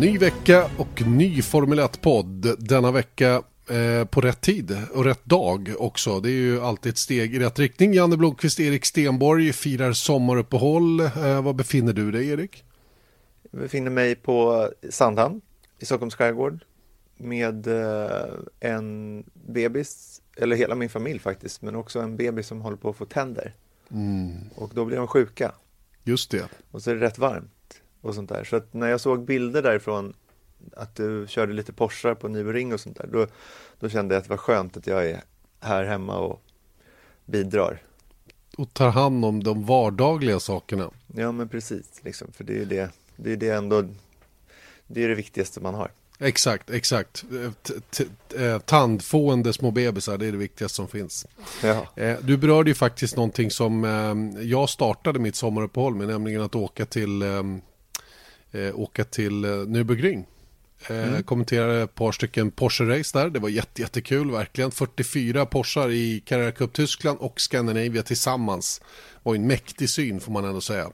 Ny vecka och ny Formel 1-podd. Denna vecka eh, på rätt tid och rätt dag också. Det är ju alltid ett steg i rätt riktning. Janne Blomqvist, Erik Stenborg firar sommaruppehåll. Eh, var befinner du dig, Erik? Jag befinner mig på Sandhamn i Stockholms skärgård med eh, en bebis, eller hela min familj faktiskt, men också en bebis som håller på att få tänder. Mm, Och då blir de sjuka just det. och så är det rätt varmt och sånt där. Så att när jag såg bilder därifrån att du körde lite Porschar på Nybro och sånt där, då, då kände jag att det var skönt att jag är här hemma och bidrar. Och tar hand om de vardagliga sakerna. Ja, men precis, liksom, för det är ju det, det är det ändå, det är det viktigaste man har. Exakt, exakt. Eh, eh, Tandfående små bebisar, det är det viktigaste som finns. Ja, Eh, Du berörde ju faktiskt någonting som jag startade mitt sommaruppehåll med, nämligen att åka till, eh, åka till eh, Nürburgring. Eh, Kommenterade ett par stycken Porsche-race där, det var jätte, jättekul verkligen. 44 Porschar i Carrera Cup Tyskland och Scandinavia tillsammans. var ju en mäktig syn får man ändå säga.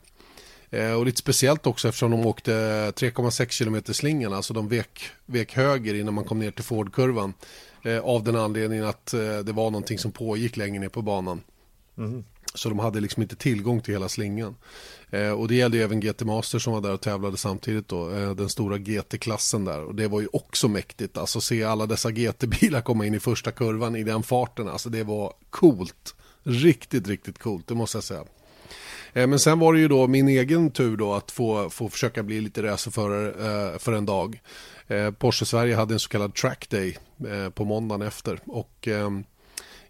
Eh, och lite speciellt också eftersom de åkte 3,6 km slingan, alltså de vek, vek höger innan man kom ner till Ford-kurvan. Eh, av den anledningen att eh, det var någonting som pågick längre ner på banan. Så de hade liksom inte tillgång till hela slingan. Eh, och det gällde ju även GT Master som var där och tävlade samtidigt då. Eh, den stora GT-klassen där. Och det var ju också mäktigt. Alltså se alla dessa GT-bilar komma in i första kurvan i den farten. Alltså det var coolt. Riktigt, riktigt coolt, det måste jag säga. Eh, Men sen var det ju då min egen tur då att få, få försöka bli lite racerförare eh, för en dag. Eh, Porsche Sverige hade en så kallad track day eh, på måndagen efter. Och ehm,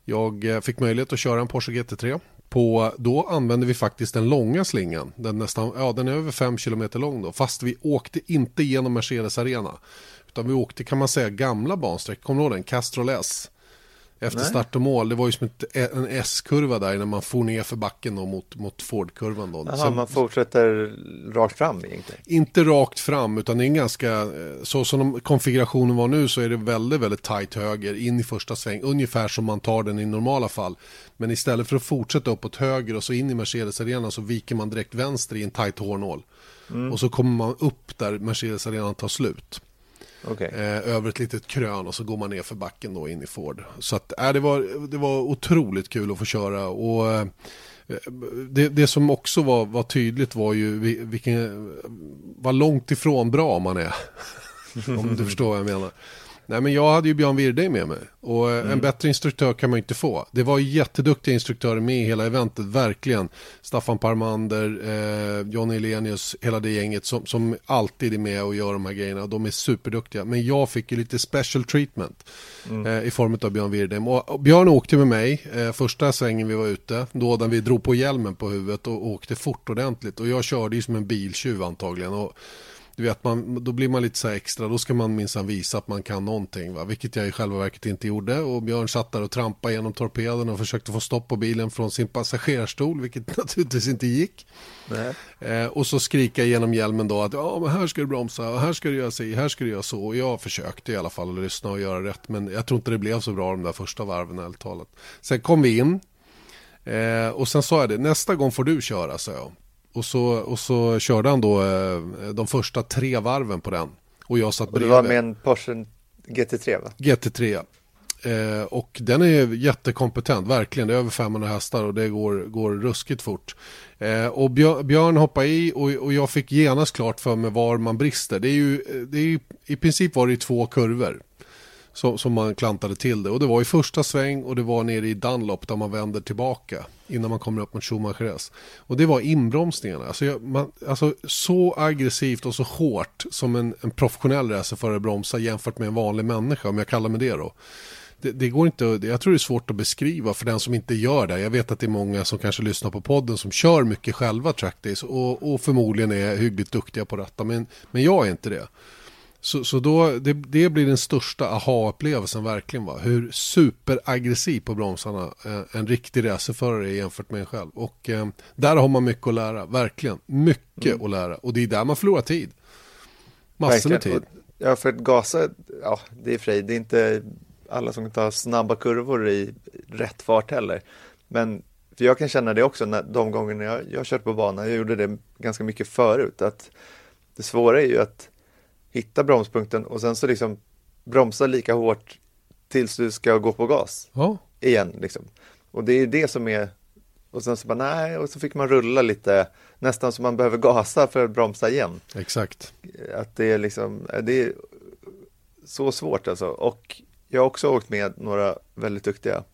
jag eh, fick möjlighet att köra en Porsche GT3. På, då använde vi faktiskt den långa slingan. Den, nästan, ja, den är över 5 km lång då. Fast vi åkte inte genom Mercedes Arena. Utan vi åkte kan man säga gamla bansträck. Kommer du ihåg den? Castrol S. Efter Nej. start och mål. Det var ju som ett, en S-kurva där när man for ner för backen då mot, mot Ford-kurvan. Då. Jaha, man fortsätter rakt fram egentligen. inte rakt fram utan det är en ganska, eh, så som de- konfigurationen var nu så är det väldigt, väldigt tight höger in i första sväng. Ungefär som man tar den i normala fall. Men istället för att fortsätta uppåt höger och så in i Mercedes Arena så viker man direkt vänster i en tight hårnål. Och så kommer man upp där Mercedes Arena tar slut. Okej. Eh, över ett litet krön och så går man ner för backen då in i Ford. Så att, äh, det, var, det var otroligt kul att få köra. Och, eh, det, det som också var, var tydligt var ju vi- vilken, vad långt ifrån bra man är. Om du förstår vad jag menar. Nej men jag hade ju Björn Wirdheim med mig och eh, en bättre instruktör kan man ju inte få. Det var jätteduktiga instruktörer med i hela eventet, verkligen. Staffan Parmander, eh, John Elenius, hela det gänget som, som alltid är med och gör de här grejerna. De är superduktiga. Men jag fick ju lite special treatment eh, i form av Björn Wirdheim. Och, och Björn åkte med mig eh, första svängen vi var ute, då när vi drog på hjälmen på huvudet och åkte fort ordentligt. Och jag körde ju som en biltjuv antagligen. Och, du vet, man, då blir man lite så här extra, då ska man minsann visa att man kan någonting, va? vilket jag i själva verket inte gjorde. Och Björn satt där och trampade genom torpeden och försökte få stopp på bilen från sin passagerarstol, vilket naturligtvis inte gick. Eh, och så skrika genom hjälmen då att ja, men här ska du bromsa, och här ska du göra si, här ska du göra så. Och jag försökte i alla fall att lyssna och göra rätt, men jag tror inte det blev så bra de där första varven ärligt talat. Sen kom vi in eh, och sen sa jag det, nästa gång får du köra, sa jag. Och så, och så körde han då eh, de första tre varven på den. Och jag satt Och du bredvid. var med en Porsche GT3 va? GT3. Eh, och den är jättekompetent, verkligen. Det är över 500 hästar och det går, går ruskigt fort. Eh, och Björ, Björn hoppade i och, och jag fick genast klart för mig var man brister. Det är ju, det är ju i princip var det två kurvor som, som man klantade till det. Och det var i första sväng och det var nere i Dunlop där man vänder tillbaka innan man kommer upp mot Schumacheres. Och det var inbromsningarna. Alltså, jag, man, alltså så aggressivt och så hårt som en, en professionell racerförare bromsar jämfört med en vanlig människa, om jag kallar mig det då. det, det, går inte, jag tror det är svårt att beskriva för den som inte gör det. Jag vet att det är många som kanske lyssnar på podden som kör mycket själva trackdays och, och förmodligen är hyggligt duktiga på detta. Men, men jag är inte det. Så, så då, det, det blir den största aha-upplevelsen verkligen. Va? Hur superaggressiv på bromsarna eh, en riktig racerförare är jämfört med en själv. Och eh, där har man mycket att lära, verkligen. Mycket mm. att lära. Och det är där man förlorar tid. Massor med tid. Ja, för att gasa, ja, det är för det är inte alla som tar snabba kurvor i rätt fart heller. Men för jag kan känna det också när, de gångerna jag, jag kört på banan, jag gjorde det ganska mycket förut, att det svåra är ju att hitta bromspunkten och sen så liksom bromsa lika hårt tills du ska gå på gas ja. igen. Liksom. Och det är det som är, och sen så bara nej, och så fick man rulla lite, nästan som man behöver gasa för att bromsa igen. Exakt. Att det är liksom, det är så svårt alltså. Och jag har också åkt med några väldigt duktiga.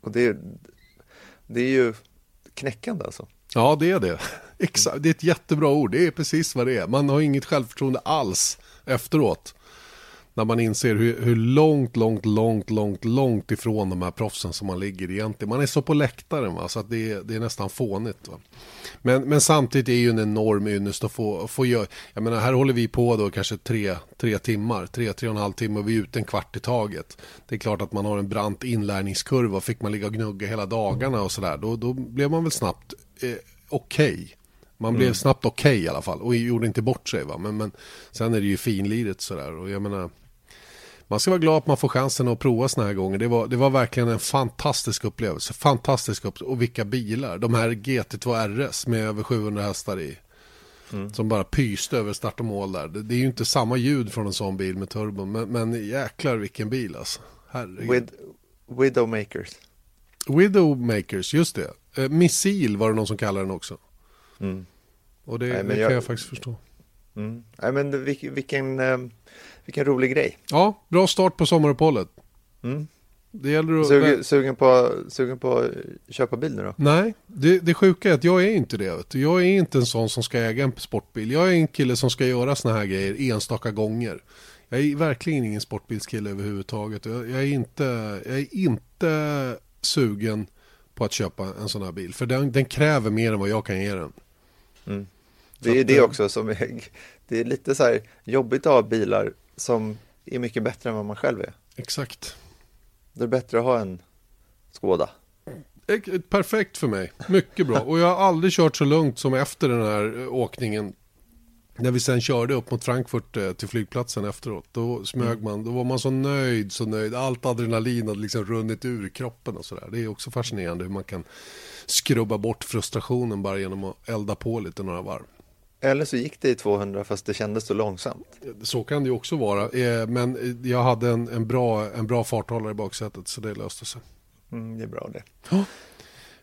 Och det är, det är ju knäckande alltså. Ja, det är det. Exakt, det är ett jättebra ord. Det är precis vad det är. Man har inget självförtroende alls efteråt. När man inser hur, hur, långt, långt, långt, långt, långt ifrån de här proffsen som man ligger egentligen. Man är så på läktaren va? så att det, är, det är nästan fånigt. Va? Men, men samtidigt är det ju en enorm ynnest att få, få göra. Jag menar, här håller vi på då kanske tre, tre timmar, tre, tre och en halv timme och vi är ute en kvart i taget. Det är klart att man har en brant inlärningskurva. Fick man ligga och gnugga hela dagarna och sådär, då, då blev man väl snabbt eh, okej. Okay. Man blev mm. snabbt okej okay, i alla fall och gjorde inte bort sig. Va? Men, men sen är det ju finliret sådär. Och jag menar, man ska vara glad att man får chansen att prova sådana här gånger. Det var, det var verkligen en fantastisk upplevelse. Fantastisk upplevelse. Och vilka bilar. De här GT2 RS med över 700 hästar i. Mm. Som bara pyste över start och mål där. Det, det, är ju inte samma ljud från en sån bil med turbon. Men, men jäklar vilken bil alltså. Herregud. With, Widowmakers. Widowmakers, just det. Eh, missil var det någon som kallade den också. Mm. Och det, Nej, det kan jag, jag, faktiskt förstå. Mm. Nej, men vilken, eh, vilken rolig grej. Ja, bra start på sommaruppehållet. Mm. Det gäller att... Sugen, sugen, på, sugen på att köpa bil nu då? Nej, det, det sjuka är att jag är inte det. Vet du. Jag är inte en sån som ska äga en sportbil. Jag är en kille som ska göra såna här grejer enstaka gånger. Jag är verkligen ingen sportbilskille överhuvudtaget. Jag, jag, är, inte, jag är inte sugen på att köpa en sån här bil. För den, den kräver mer än vad jag kan ge den. Mm. Det är att, det också som är, det är lite så här jobbigt att ha bilar som är mycket bättre än vad man själv är. Exakt. Det är bättre att ha en Skoda. Perfekt för mig, mycket bra. Och jag har aldrig kört så lugnt som efter den här åkningen. När vi sen körde upp mot Frankfurt eh, till flygplatsen efteråt. Då smög mm. man, då var man så nöjd, så nöjd. Allt adrenalin hade liksom runnit ur kroppen och sådär. Det är också fascinerande hur man kan skrubba bort frustrationen bara genom att elda på lite några varv. Eller så gick det i 200 fast det kändes så långsamt. Så kan det ju också vara. Eh, men jag hade en, en, bra, en bra farthållare i baksätet så det löste sig. Mm, det är bra det. Ja.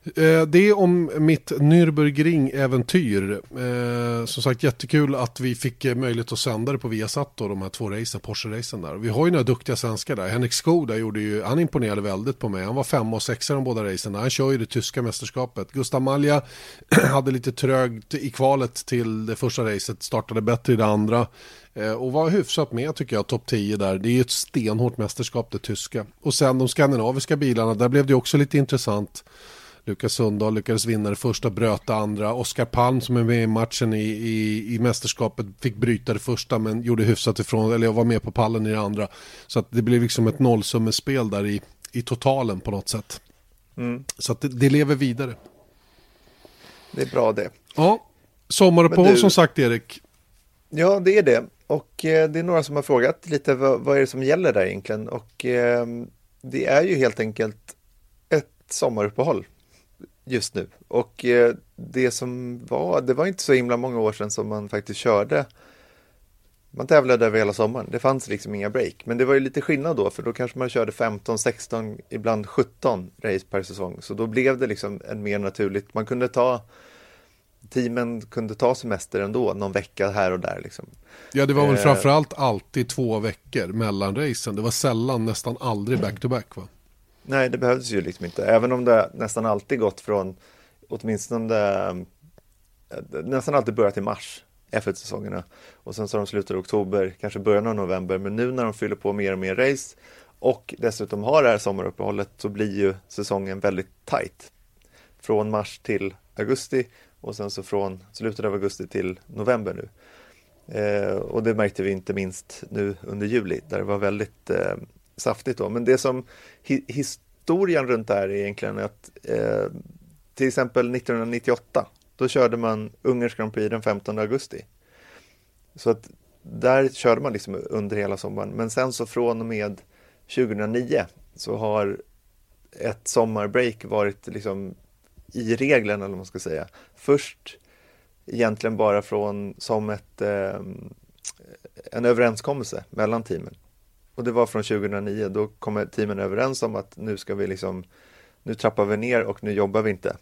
Eh, det är om mitt Nürburgring-äventyr. Eh, som sagt jättekul att vi fick eh, möjlighet att sända det på Viasat då, de här två racen, Porsche-racen där. Vi har ju några duktiga svenskar där. Henrik Skoda gjorde ju, han imponerade väldigt på mig. Han var femma och sexa de båda racen. Han kör ju det tyska mästerskapet. Gustav Malja hade lite trögt i kvalet till det första racet, startade bättre i det andra. Eh, och var hyfsat med tycker jag, topp 10 där. Det är ju ett stenhårt mästerskap det tyska. Och sen de skandinaviska bilarna, där blev det också lite intressant. Lukas Sundahl lyckades vinna det första, bröt det andra. Oskar Palm som är med i matchen i, i, i mästerskapet fick bryta det första men gjorde hyfsat ifrån, eller jag var med på pallen i det andra. Så att det blev liksom ett nollsummespel där i, i totalen på något sätt. Mm. Så att det, det, lever vidare. Det är bra det. Ja, sommaruppehåll du... som sagt Erik. Ja, det är det. Och eh, det är några som har frågat lite vad, vad är det som gäller där egentligen. Och eh, det är ju helt enkelt ett sommaruppehåll just nu. Och eh, det som var, det var inte så himla många år sedan som man faktiskt körde man tävlade över hela sommaren. Det fanns liksom inga break. Men det var ju lite skillnad då, för då kanske man körde 15, 16, ibland 17 race per säsong. Så då blev det liksom en mer naturligt, man kunde ta Teamen kunde ta semester ändå, någon vecka här och där. Liksom. Ja, det var väl eh, framförallt alltid två veckor mellan racen. Det var sällan, nästan aldrig back-to-back va? Nej, det behövdes ju liksom inte. Även om det nästan alltid gått från, åtminstone eh, nästan alltid börjat i mars, F1-säsongerna. Och sen så har de slutat i oktober, kanske början av november. Men nu när de fyller på mer och mer race och dessutom har det här sommaruppehållet så blir ju säsongen väldigt tight. Från mars till augusti och sen så från slutet av augusti till november nu. Eh, och det märkte vi inte minst nu under juli där det var väldigt eh, saftigt då. Men det som hi historien runt det här är egentligen att eh, till exempel 1998 då körde man Ungerns Grand Prix den 15 augusti. Så att där körde man liksom under hela sommaren. Men sen så från och med 2009 så har ett sommarbreak varit liksom i reglerna, eller vad man ska säga. Först egentligen bara från som ett, eh, en överenskommelse mellan teamen. Och det var från 2009, då kom teamen överens om att nu ska vi liksom, nu trappar vi ner och nu jobbar vi inte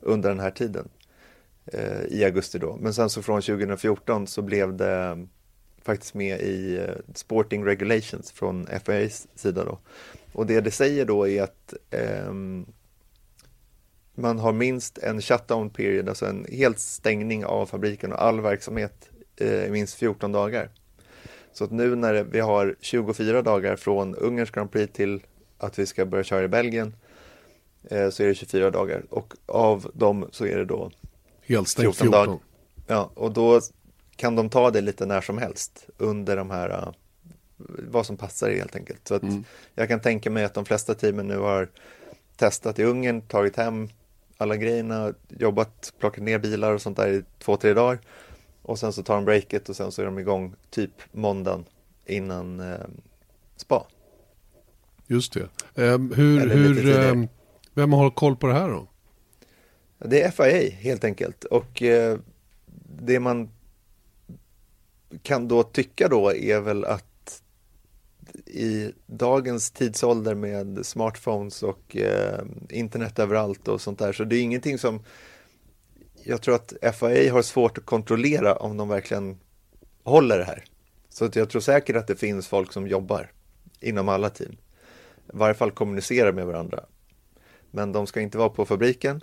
under den här tiden eh, i augusti då. Men sen så från 2014 så blev det faktiskt med i eh, Sporting Regulations från FAAs sida då. Och det det säger då är att eh, man har minst en shutdown period, alltså en helt stängning av fabriken och all verksamhet eh, i minst 14 dagar. Så att nu när vi har 24 dagar från Ungerns Grand Prix till att vi ska börja köra i Belgien eh, så är det 24 dagar och av dem så är det då Helt stängt 14, 14 dagar. Ja, och då kan de ta det lite när som helst under de här uh, vad som passar helt enkelt. Så att mm. jag kan tänka mig att de flesta teamen nu har testat i Ungern, tagit hem alla grejerna, jobbat, plockat ner bilar och sånt där i två, tre dagar. Och sen så tar de breaket och sen så är de igång typ måndagen innan eh, spa. Just det. Eh, hur, hur eh, vem har koll på det här då? Det är FIA helt enkelt och eh, det man kan då tycka då är väl att i dagens tidsålder med smartphones och eh, internet överallt och sånt där så det är ingenting som jag tror att FIA har svårt att kontrollera om de verkligen håller det här. Så att jag tror säkert att det finns folk som jobbar inom alla team. I varje fall kommunicerar med varandra. Men de ska inte vara på fabriken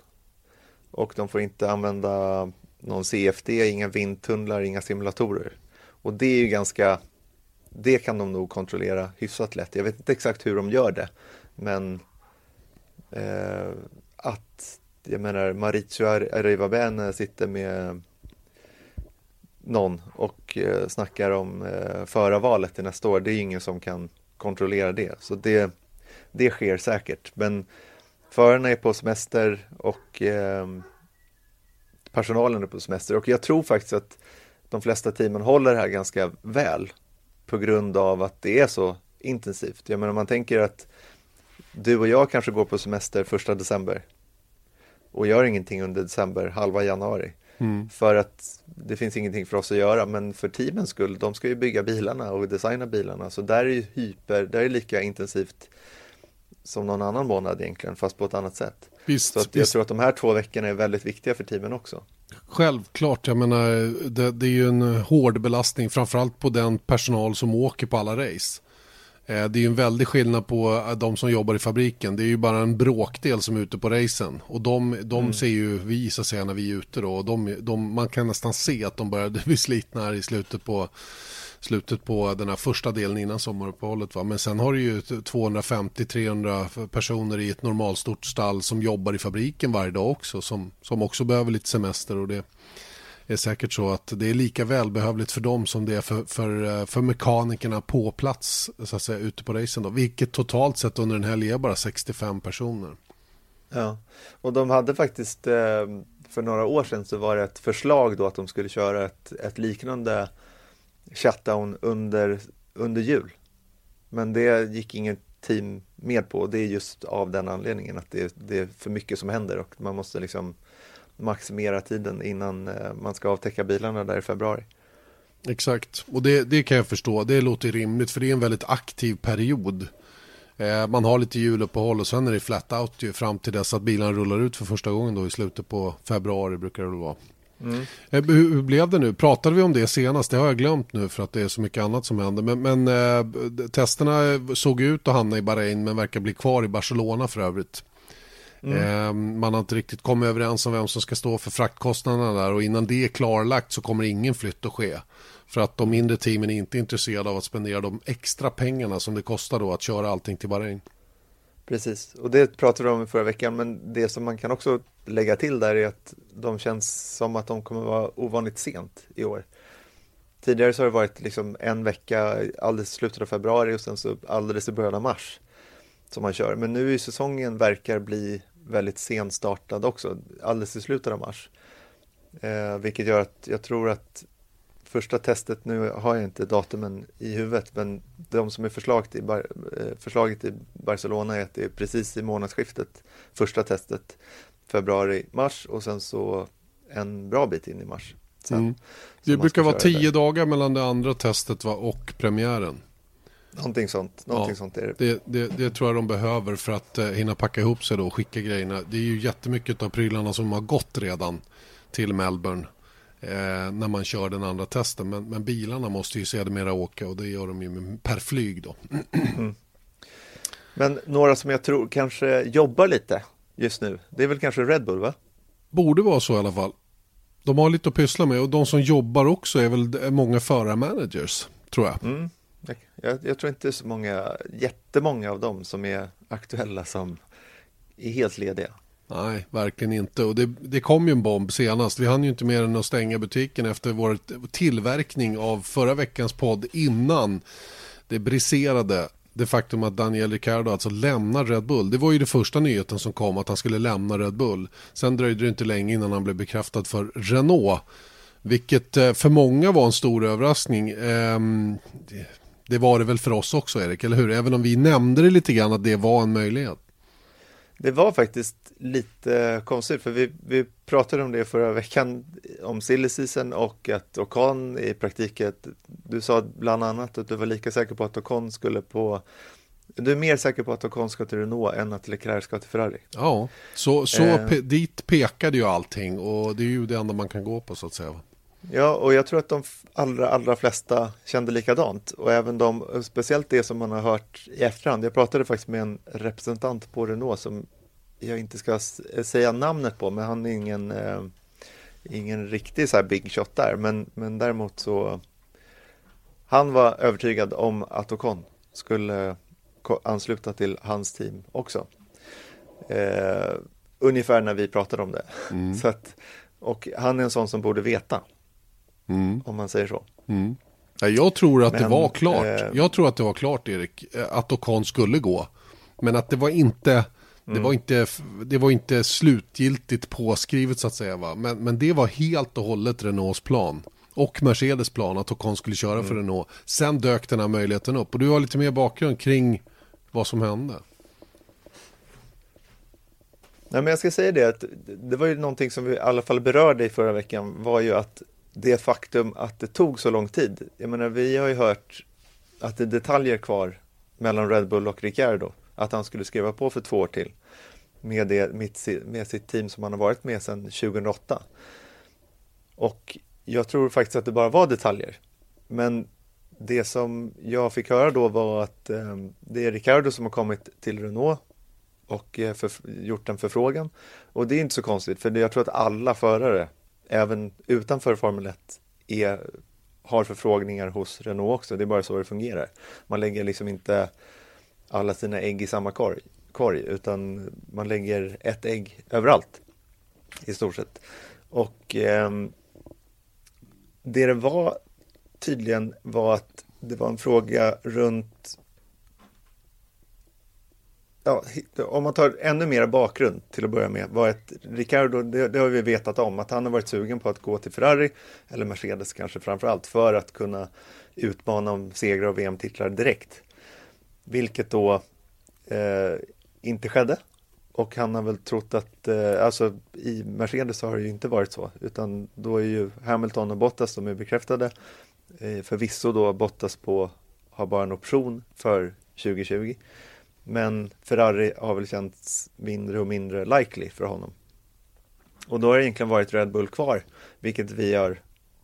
och de får inte använda någon CFD, inga vindtunnlar, inga simulatorer. Och det är ju ganska, det kan de nog kontrollera hyfsat lätt. Jag vet inte exakt hur de gör det, men eh, att, jag menar, Mauricio Arrivabene sitter med någon och eh, snackar om eh, förarvalet till nästa år. Det är ingen som kan kontrollera det. Så det, det sker säkert. Men förarna är på semester och eh, personalen är på semester. Och jag tror faktiskt att de flesta teamen håller det här ganska väl på grund av att det är så intensivt. Jag menar man tänker att du och jag kanske går på semester första december och gör ingenting under december, halva januari. Mm. För att det finns ingenting för oss att göra, men för teamens skull, de ska ju bygga bilarna och designa bilarna, så där är ju hyper, där är lika intensivt som någon annan månad egentligen, fast på ett annat sätt. Visst, så jag tror att de här två veckorna är väldigt viktiga för teamen också. Självklart, jag menar det, det är ju en hård belastning framförallt på den personal som åker på alla race. Eh, det är ju en väldig skillnad på eh, de som jobbar i fabriken. Det är ju bara en bråkdel som är ute på racen. Och de, de mm. ser ju vi så att säga när vi är ute då. Och de, de, man kan nästan se att de börjar bli slitna här i slutet på slutet på den här första delen innan sommaruppehållet. Va? Men sen har du ju 250-300 personer i ett normalstort stall som jobbar i fabriken varje dag också som, som också behöver lite semester och det är säkert så att det är lika välbehövligt för dem som det är för, för, eh, för mekanikerna på plats så att säga, ute på racen. Då, vilket totalt sett under en helg är bara 65 personer. Ja, och de hade faktiskt eh, för några år sedan så var det ett förslag då att de skulle köra ett, ett liknande shutdown under, under jul. Men det gick inget team med på och det är just av den anledningen att det, det är för mycket som händer och man måste liksom maximera tiden innan eh, man ska avtäcka bilarna där i februari. Exakt, och det, det kan jag förstå. Det låter rimligt för det är en väldigt aktiv period. Eh, man har lite juluppehåll och sen är det flat out ju, fram till dess att bilarna rullar ut för första gången då i slutet på februari brukar det vara. Mm. Eh, hur, hur, blev det nu? Pratade vi om det senast? Det har jag glömt nu för att det är så mycket annat som händer. Men, men eh, testerna såg ut att hamna i Bahrain men verkar bli kvar i Barcelona för övrigt. Mm. Man har inte riktigt kommit överens om vem som ska stå för fraktkostnaderna där och innan det är klarlagt så kommer ingen flytt att ske. För att de mindre teamen är inte intresserade av att spendera de extra pengarna som det kostar då att köra allting till Bahrain. Precis, och det pratade vi om förra veckan, men det som man kan också lägga till där är att de känns som att de kommer vara ovanligt sent i år. Tidigare så har det varit liksom en vecka alldeles i slutet av februari och sen så alldeles i början av mars som man kör. Men nu i säsongen verkar bli väldigt senstartad också, alldeles i slutet av mars. Eh, vilket gör att jag tror att första testet, nu har jag inte datumen i huvudet, men de som är förslag till, eh, förslaget i Barcelona är att det är precis i månadsskiftet, första testet, februari-mars och sen så en bra bit in i mars. Sen, mm. Det brukar vara tio dagar mellan det andra testet va, och premiären. Någonting sånt, någonting ja, sånt är det. Det, det. det, tror jag de behöver för att eh, hinna packa ihop sig då och skicka grejerna. Det är ju jättemycket av prylarna som har gått redan till Melbourne eh, när man kör den andra testen. Men, men bilarna måste ju sedermera åka och det gör de ju per flyg då. Mm. Men några som jag tror kanske jobbar lite just nu, det är väl kanske Red Bull va? Borde vara så i alla fall. De har lite att pyssla med och de som jobbar också är väl många förarmanagers, tror jag. Mm. Jag, jag, tror inte så många, jättemånga av dem som är aktuella som är helt lediga. Nej, verkligen inte. Och det, det kom ju en bomb senast. Vi hann ju inte mer än att stänga butiken efter vår tillverkning av förra veckans podd innan det briserade det faktum att Daniel Ricciardo alltså lämnar Red Bull. Det var ju det första nyheten som kom att han skulle lämna Red Bull. Sen dröjde det inte länge innan han blev bekräftad för Renault. Vilket eh, för många var en stor överraskning. Ehm, det var det väl för oss också Erik, eller hur? Även om vi nämnde det lite grann att det var en möjlighet. Det var faktiskt lite konstigt för vi, vi pratade om det förra veckan om silly season och att Ocon i praktiken, du sa bland annat att du var lika säker på att Ocon skulle på du är mer säker på att Ocon ska till Renault än att Leclerc ska till Ferrari. Ja, så, så eh. pe dit pekade ju allting och det är ju det enda man kan gå på så att säga. Ja, och jag tror att de allra, allra flesta kände likadant och även de, speciellt det som man har hört i efterhand. Jag pratade faktiskt med en representant på Renault som jag inte ska säga namnet på, men han är ingen, eh, ingen riktig så här big shot där, men, men däremot så han var övertygad om att Ocon skulle ansluta till hans team också. Eh, ungefär när vi pratade om det. Mm. så att, och han är en sån som borde veta. Mm. Om man säger så. Mm. Jag tror att Men, det var klart. Eh, jag tror att det var klart Erik. Eh, att Ocon skulle gå. Men att det var inte. Det, var mm. inte, det var inte slutgiltigt påskrivet så att säga. Va? Men, men det var helt och hållet Renaults plan. Och Mercedes plan att Ocon skulle köra för mm. Renault. Sen dök den här möjligheten upp. Och du har lite mer bakgrund kring vad som hände. Nej, men jag ska säga det att det var ju någonting som vi i alla fall berörde i förra veckan var ju att det faktum att det tog så lång tid. Jag menar, vi har ju hört att det är detaljer kvar mellan Red Bull och Ricciardo. Att han skulle skriva på för två år till med, det, med sitt team som han har varit med sedan 2008. Och jag tror faktiskt att det bara var detaljer. Men det som jag fick höra då var att eh, det är Ricardo som har kommit till Renault och eh, för, gjort en förfrågan. Och det är inte så konstigt, för jag tror att alla förare även utanför Formel 1 är, har förfrågningar hos Renault också. Det är bara så det fungerar. Man lägger liksom inte alla sina ägg i samma korg, korg utan man lägger ett ägg överallt i stort sett. Och eh, det det var tydligen var att det var en fråga runt ja, om man tar ännu mer bakgrund till att börja med, var ett Ricardo, det, det, har vi vetat om, att han har varit sugen på att gå till Ferrari, eller Mercedes kanske framför allt, för att kunna utmana om segrar och VM-titlar direkt. Vilket då eh, inte skedde. Och han har väl trott att, eh, alltså i Mercedes har det ju inte varit så, utan då är ju Hamilton och Bottas, de är bekräftade. Eh, förvisso då Bottas på, har bara en option för 2020. Men Ferrari har väl känts mindre och mindre likely för honom. Och då har det egentligen varit Red Bull kvar, vilket vi har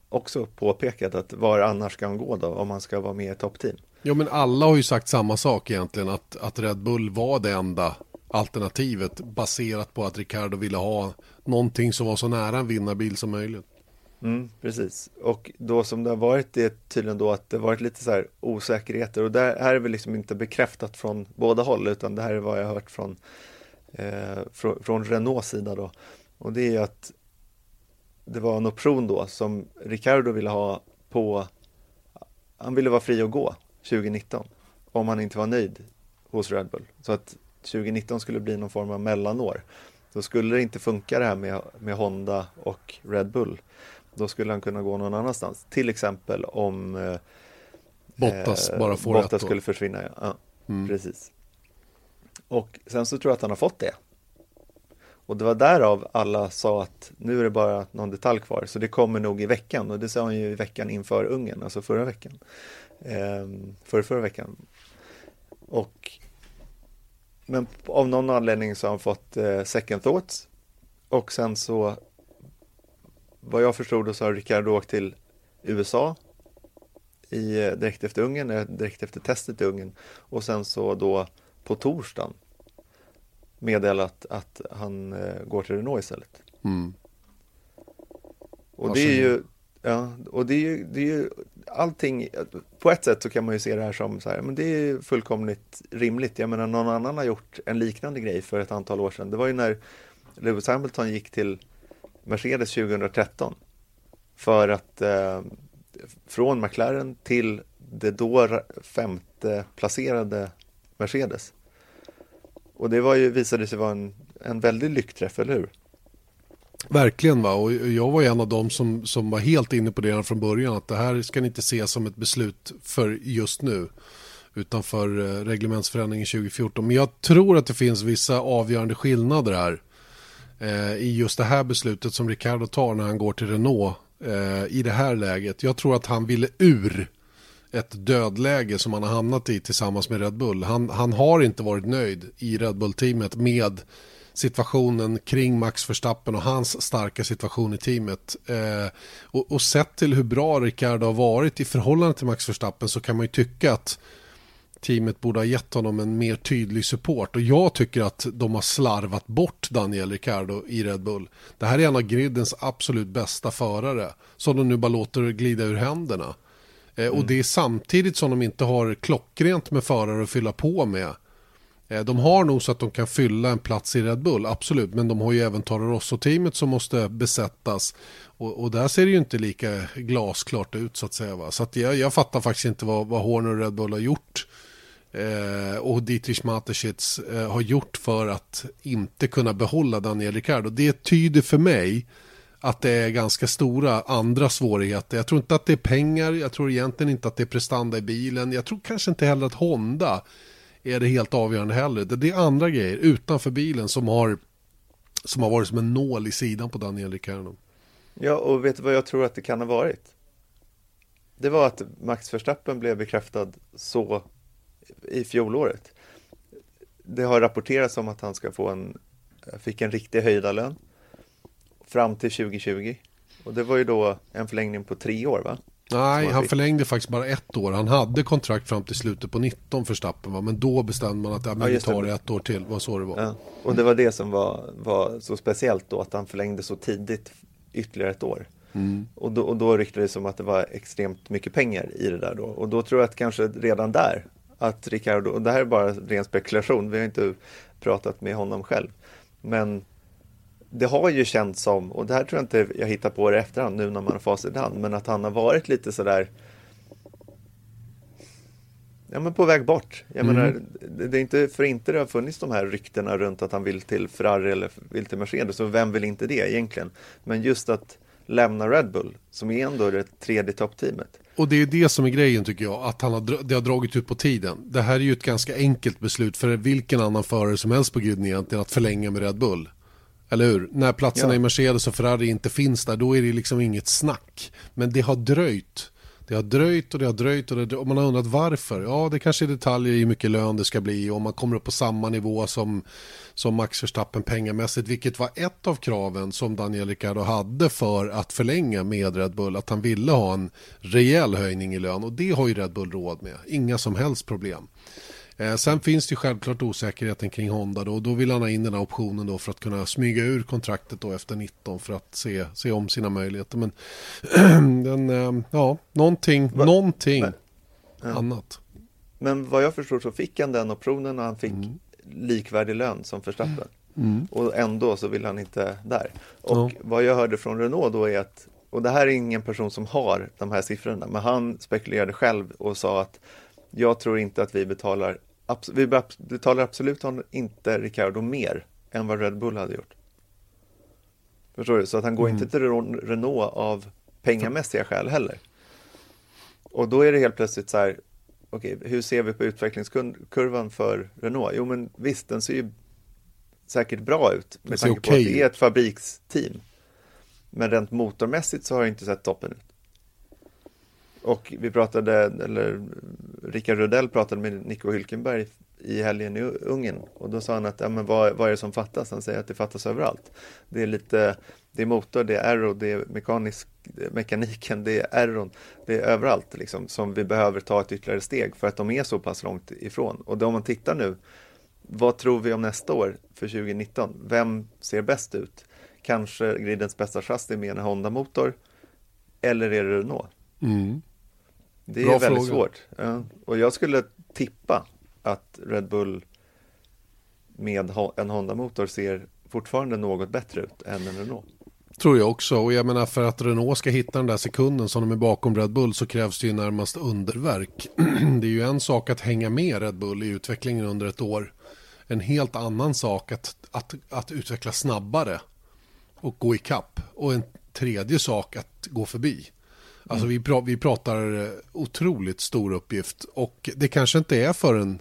också påpekat att var annars ska han gå då om han ska vara med i toppteam? Ja men alla har ju sagt samma sak egentligen att, att Red Bull var det enda alternativet baserat på att Ricardo ville ha någonting som var så nära en vinnarbil som möjligt. Mm, precis, och då som det har varit det tydligen då att det varit lite så här osäkerheter och det här är väl liksom inte bekräftat från båda håll utan det här är vad jag har hört från, eh, från, från Renaults sida då. Och det är att det var en option då som Ricardo ville ha på, han ville vara fri att gå 2019 om han inte var nöjd hos Red Bull. Så att 2019 skulle bli någon form av mellanår. Då skulle det inte funka det här med, med Honda och Red Bull. Då skulle han kunna gå någon annanstans. Till exempel om eh, Bottas eh, bara får Bottas skulle försvinna. Ja, ja mm. precis. Och sen så tror jag att han har fått det. Och det var därav alla sa att nu är det bara någon detalj kvar, så det kommer nog i veckan. Och det sa han ju i veckan inför Ungern, alltså förra veckan. Eh, förra, förra veckan. Och men av någon anledning så har han fått eh, second thoughts. Och sen så, vad jag förstod så har Ricardo åkt till USA i, eh, direkt efter Ungern, eh, direkt efter testet i Ungern. Och sen så då på torsdagen meddelat att han eh, går till Renault istället. Mm. Och det är ju, ja, och det är ju, det är ju allting, på ett sätt så kan man ju se det här som så här, men det är fullkomligt rimligt. Jag menar någon annan har gjort en liknande grej för ett antal år sedan. Det var ju när Lewis Hamilton gick till Mercedes 2013 för att eh, från McLaren till det då femte placerade Mercedes. Och det var ju, visade sig vara en, en väldig lyckträff, eller hur? Verkligen va, och jag var en av dem som, som var helt inne på det från början att det här ska ni inte se som ett beslut för just nu utan för eh, reglementsförändringen 2014. Men jag tror att det finns vissa avgörande skillnader här eh, i just det här beslutet som Ricardo tar när han går till Renault eh, i det här läget. Jag tror att han ville ur ett dödläge som han har hamnat i tillsammans med Red Bull. Han, han har inte varit nöjd i Red Bull-teamet med situationen kring Max Verstappen och hans starka situation i teamet. Eh, och, och sett till hur bra Ricardo har varit i förhållande till Max Verstappen så kan man ju tycka att teamet borde ha gett honom en mer tydlig support och jag tycker att de har slarvat bort Daniel Ricardo i Red Bull. Det här är en av gridens absolut bästa förare som de nu bara låter glida ur händerna. Eh, mm. Och det är samtidigt som de inte har klockrent med förare att fylla på med. Eh, de har nog så att de kan fylla en plats i Red Bull, absolut. Men de har ju även Toro Rosso-teamet som måste besättas. Och, och, där ser det ju inte lika glasklart ut så att säga. Va? Så att jag, jag fattar faktiskt inte vad, vad Horner och Red Bull har gjort. Eh, och Dietrich Mateschitz eh, har gjort för att inte kunna behålla Daniel Ricciardo. Det tyder för mig att det är ganska stora andra svårigheter. Jag tror inte att det är pengar, jag tror egentligen inte att det är prestanda i bilen. Jag tror kanske inte heller att Honda är det helt avgörande heller. Det är andra grejer utanför bilen som har, som har varit som en nål i sidan på Daniel Ricciardo. Ja, och vet du vad jag tror att det kan ha varit? Det var att Max Verstappen blev bekräftad så i fjolåret. Det har rapporterats om att han ska få en, fick en riktig höjda lön fram till 2020. Och det var ju då en förlängning på tre år va? Nej, han förlängde faktiskt bara ett år. Han hade kontrakt fram till slutet på 19 för Stappen, va? men då bestämde man att ja, men ja, vi tar det ett år till. Vad så det var. Ja. Och det var det som var, var så speciellt då, att han förlängde så tidigt ytterligare ett år. Mm. Och, då, och då ryktades det som att det var extremt mycket pengar i det där då. Och då tror jag att kanske redan där, att Ricardo, och det här är bara ren spekulation, vi har inte pratat med honom själv, men det har ju känts som, och det här tror jag inte jag hittar på det efterhand nu när man har facit i hand, men att han har varit lite sådär Ja men på väg bort. Jag mm. menar, det är inte för inte det har funnits de här ryktena runt att han vill till Ferrari eller vill till Mercedes, så vem vill inte det egentligen? Men just att lämna Red Bull, som är ändå det tredje toppteamet. Och det är det som är grejen tycker jag, att han har, det har dragit ut på tiden. Det här är ju ett ganska enkelt beslut för vilken annan förare som helst på griden egentligen att förlänga med Red Bull. Eller hur? När platserna ja. i Mercedes och Ferrari inte finns där, då är det liksom inget snack. Men det har dröjt. Det har dröjt och det har dröjt och, det, och man har undrat varför. Ja, det kanske är detaljer i hur mycket lön det ska bli. Och man kommer upp på samma nivå som, som Max Verstappen pengamässigt, vilket var ett av kraven som Daniel Ricciardo hade för att förlänga med Red Bull, att han ville ha en rejäl höjning i lön. Och det har ju Red Bull råd med, inga som helst problem. Eh, sen finns det självklart osäkerheten kring Honda då, och då vill han ha in den här optionen då för att kunna smyga ur kontraktet då efter 19 för att se, se om sina möjligheter. Men den, eh, ja, någonting, Va? någonting Ja. annat. Men vad jag förstår så fick han den optionen och han fick Mm. likvärdig lön som Verstappen. Och ändå så vill han inte där. Och Ja. vad jag hörde från Renault då är att, och det här är ingen person som har de här siffrorna, men han spekulerade själv och sa att jag tror inte att vi betalar, vi be- betalar absolut inte Ricardo mer än vad Red Bull hade gjort. Förstår du? Så att han går inte till Ren- Renault av pengamässiga skäl heller. Och då är det helt plötsligt så här, okej, hur ser vi på utvecklingskurvan för Renault? Jo, men visst, den ser ju säkert bra ut med tanke på okej att det är ett fabriksteam. Men rent motormässigt så har det inte sett toppen ut. Och vi pratade, eller Rickard Rudell pratade med Nico Hylkenberg i helgen i Ungern och då sa han att ja, men vad, vad är det som fattas? Han säger att det fattas överallt. Det är lite, det är motor, det är aero, det är mekanisk, det är mekaniken, det är aeron, det är överallt liksom som vi behöver ta ett ytterligare steg för att de är så pass långt ifrån. Och då om man tittar nu, vad tror vi om nästa år för 2019? Vem ser bäst ut? Kanske gridens bästa chassi med en Honda-motor eller är det Renault? Mm. Det är Bra väldigt fråga. svårt. Ja. Och jag skulle tippa att Red Bull med en Honda-motor ser fortfarande något bättre ut än en Renault. Tror jag också. Och jag menar för att Renault ska hitta den där sekunden som de är bakom Red Bull så krävs det ju närmast underverk. det är ju en sak att hänga med Red Bull i utvecklingen under ett år. En helt annan sak att, att, att utveckla snabbare och gå i kapp. Och en tredje sak att gå förbi. Alltså vi, pra, vi pratar eh, otroligt stor uppgift och det kanske inte är förrän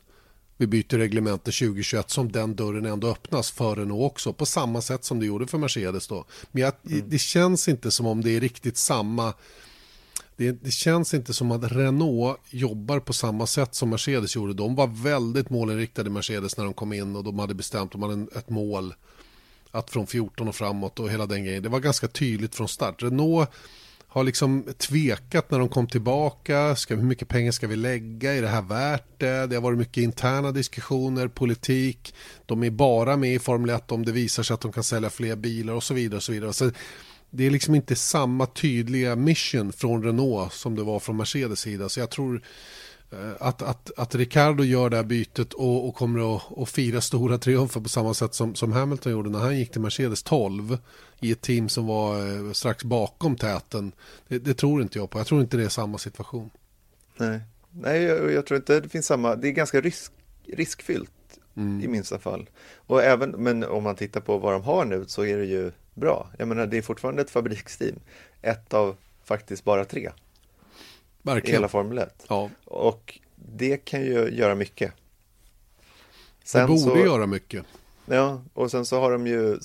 vi byter reglementet 2021 som den dörren ändå öppnas för Renault också på samma sätt som det gjorde för Mercedes då. Men jag, det känns inte som om det är riktigt samma det, det känns inte som att Renault jobbar på samma sätt som Mercedes gjorde. De var väldigt målinriktade Mercedes när de kom in och de hade bestämt de hade ett mål att från 14 och framåt och hela den grejen. Det var ganska tydligt från start. Renault har liksom tvekat när de kom tillbaka. Ska, hur mycket pengar ska vi lägga? Är det här värt det? Det har varit mycket interna diskussioner, politik. De är bara med i Formel 1 om det visar sig att de kan sälja fler bilar och så vidare. Och så vidare. Så det är liksom inte samma tydliga mission från Renault som det var från Mercedes sida. Så jag tror att, att, att Ricardo gör det här bytet och, och kommer att, att fira stora triumfer på samma sätt som, som Hamilton gjorde när han gick till Mercedes 12 i ett team som var eh, strax bakom täten. Det, det tror inte jag på. Jag tror inte det är samma situation. Nej, Nej jag, jag tror inte det finns samma, det är ganska risk, riskfyllt i minsta fall. Och även, men om man tittar på vad de har nu så är det ju bra. Jag menar, det är fortfarande ett fabriksteam. Ett av faktiskt bara tre i Verkligen. hela Formel 1. Ja, Och det kan ju göra mycket. det borde så, göra mycket. Ja, och sen så har de ju,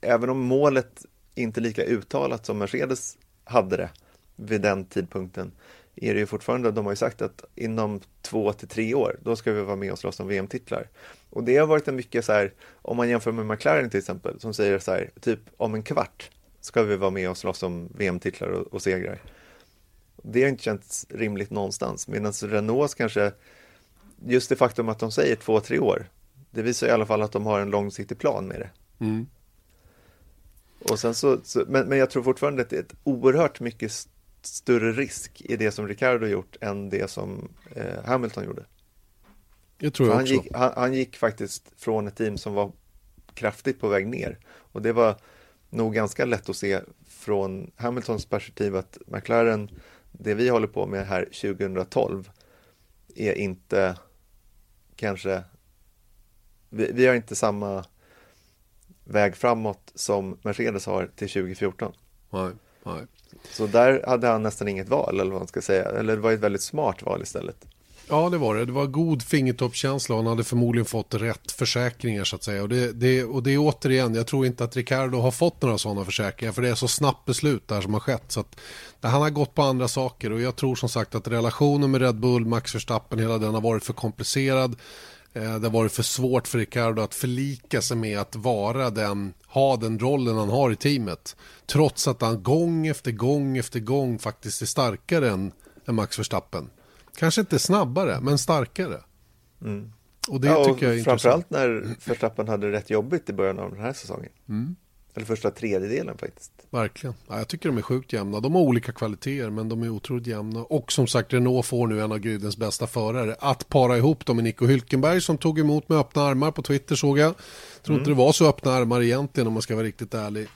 även om målet inte lika uttalat som Mercedes hade det vid den tidpunkten, är det ju fortfarande, de har ju sagt att inom två till tre år, då ska vi vara med och slåss om VM-titlar. Och det har varit en mycket så här, om man jämför med McLaren till exempel, som säger så här, typ om en kvart ska vi vara med och slåss om VM-titlar och, och segrar. Det har inte känts rimligt någonstans, medan Renault kanske, just det faktum att de säger två, tre år, det visar i alla fall att de har en långsiktig plan med det. Mm. Och sen så, så men, men jag tror fortfarande att det är ett oerhört mycket st- större risk i det som Ricardo gjort än det som eh, Hamilton gjorde. Det tror jag han, också. gick, han, han gick faktiskt från ett team som var kraftigt på väg ner. Och det var nog ganska lätt att se från Hamiltons perspektiv att McLaren, det vi håller på med här 2012, är inte kanske, vi, vi har inte samma väg framåt som Mercedes har till 2014. Nej, nej. Så där hade han nästan inget val, eller vad man ska säga. Eller det var ett väldigt smart val istället. Ja, det var det. Det var god fingertoppskänsla och han hade förmodligen fått rätt försäkringar så att säga. Och det, det, och det är återigen, jag tror inte att Ricardo har fått några sådana försäkringar för det är så snabbt beslut där som har skett. Så att, han har gått på andra saker och jag tror som sagt att relationen med Red Bull, Max Verstappen, hela den har varit för komplicerad. Eh, det har varit för svårt för Ricardo att förlika sig med att vara den, ha den rollen han har i teamet. Trots att han gång efter gång efter gång faktiskt är starkare än, än Max Verstappen. Kanske inte snabbare, men starkare. Mm. Och det ja, tycker jag är framförallt intressant. när Verstappen hade rätt jobbigt i början av den här säsongen. Mm. Eller första tredjedelen faktiskt. Verkligen. Ja, jag tycker de är sjukt jämna. De har olika kvaliteter men de är otroligt jämna. Och som sagt Renault får nu en av gridens bästa förare. Att para ihop dem med Nico Hülkenberg som tog emot med öppna armar på Twitter såg jag. Tror inte det var så öppna armar egentligen om man ska vara riktigt ärlig.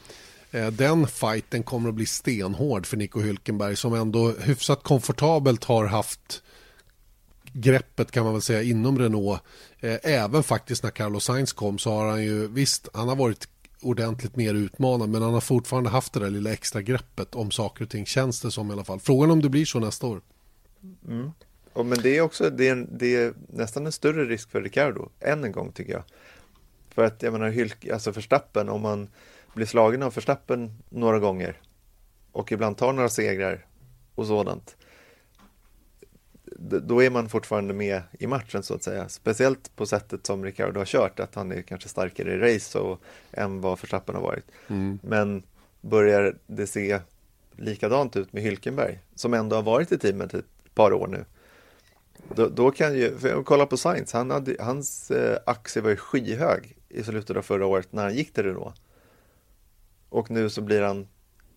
Eh, den fighten kommer att bli stenhård för Nico Hülkenberg som ändå hyfsat komfortabelt har haft greppet kan man väl säga inom Renault. Eh, även faktiskt när Carlos Sainz kom så har han ju visst, han har varit ordentligt mer utmanad men han har fortfarande haft det där lilla extra greppet om saker och ting känns det som i alla fall. Frågan om det blir så nästa år. Mm. Och men det är också det är, det är nästan en större risk för Ricardo, än en gång tycker jag. För att jag menar, Hylk, alltså Verstappen, om man blir slagen av Verstappen några gånger och ibland tar några segrar och sådant. Då är man fortfarande med i matchen så att säga. Speciellt på sättet som Ricardo har kört, att han är kanske starkare i race och, än vad Verstappen har varit. Men börjar det se likadant ut med Hylkenberg, som ändå har varit i teamet ett par år nu. Då, då kan ju, för jag kollar på Sainz, han hade, hans eh, aktie var ju skyhög i slutet av förra året när han gick till Renault. Och nu så blir han,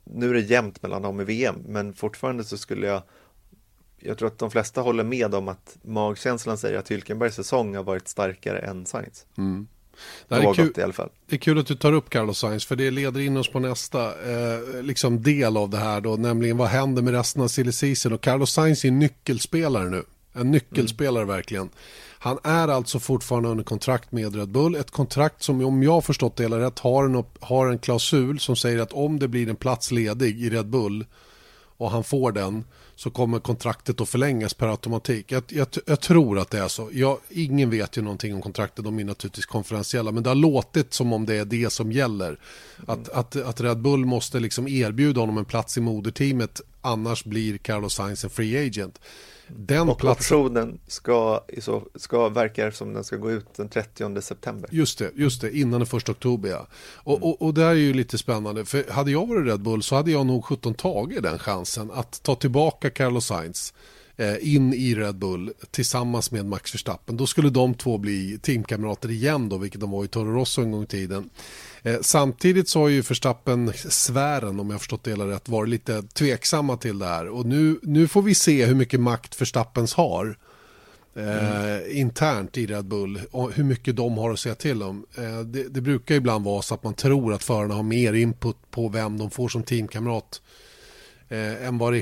nu är det jämnt mellan dem i VM, men fortfarande så skulle jag, jag tror att de flesta håller med om att magkänslan säger att Hylkenbergs säsong har varit starkare än Sainz. Det här är kul, i alla fall. det är kul att du tar upp Carlos Sainz för det leder in oss på nästa eh, liksom del av det här då, nämligen vad händer med resten av silly season och Carlos Sainz är en nyckelspelare nu. En nyckelspelare verkligen. Han är alltså fortfarande under kontrakt med Red Bull. Ett kontrakt som om jag förstått det hela rätt har en, har en klausul som säger att om det blir en plats ledig i Red Bull och han får den så kommer kontraktet att förlängas per automatik. Jag, jag, jag tror att det är så. Jag, ingen vet ju någonting om kontraktet, de är naturligtvis konferentiella, men det har låtit som om det är det som gäller. Att, att, att Red Bull måste liksom erbjuda honom en plats i moderteamet, annars blir Carlos Sainz en free agent. Den Och platsen, optionen ska, så, ska verkar som den ska gå ut den 30 september. Just det, just det, innan den första oktober ja. Och, och, och det här är ju lite spännande, för hade jag varit Red Bull så hade jag nog 17 tagit den chansen att ta tillbaka Carlos Sainz eh, in i Red Bull tillsammans med Max Verstappen. Då skulle de två bli teamkamrater igen då, vilket de var i Toro Rosso en gång i tiden. Eh, samtidigt så har ju Verstappen sfären, om jag förstått det hela rätt, varit lite tveksamma till det här. Och nu, nu får vi se hur mycket makt Verstappens har eh, internt i Red Bull hur mycket de har att säga till om. Eh, det, det brukar ibland vara så att man tror att förarna har mer input på vem de får som teamkamrat eh, än vad det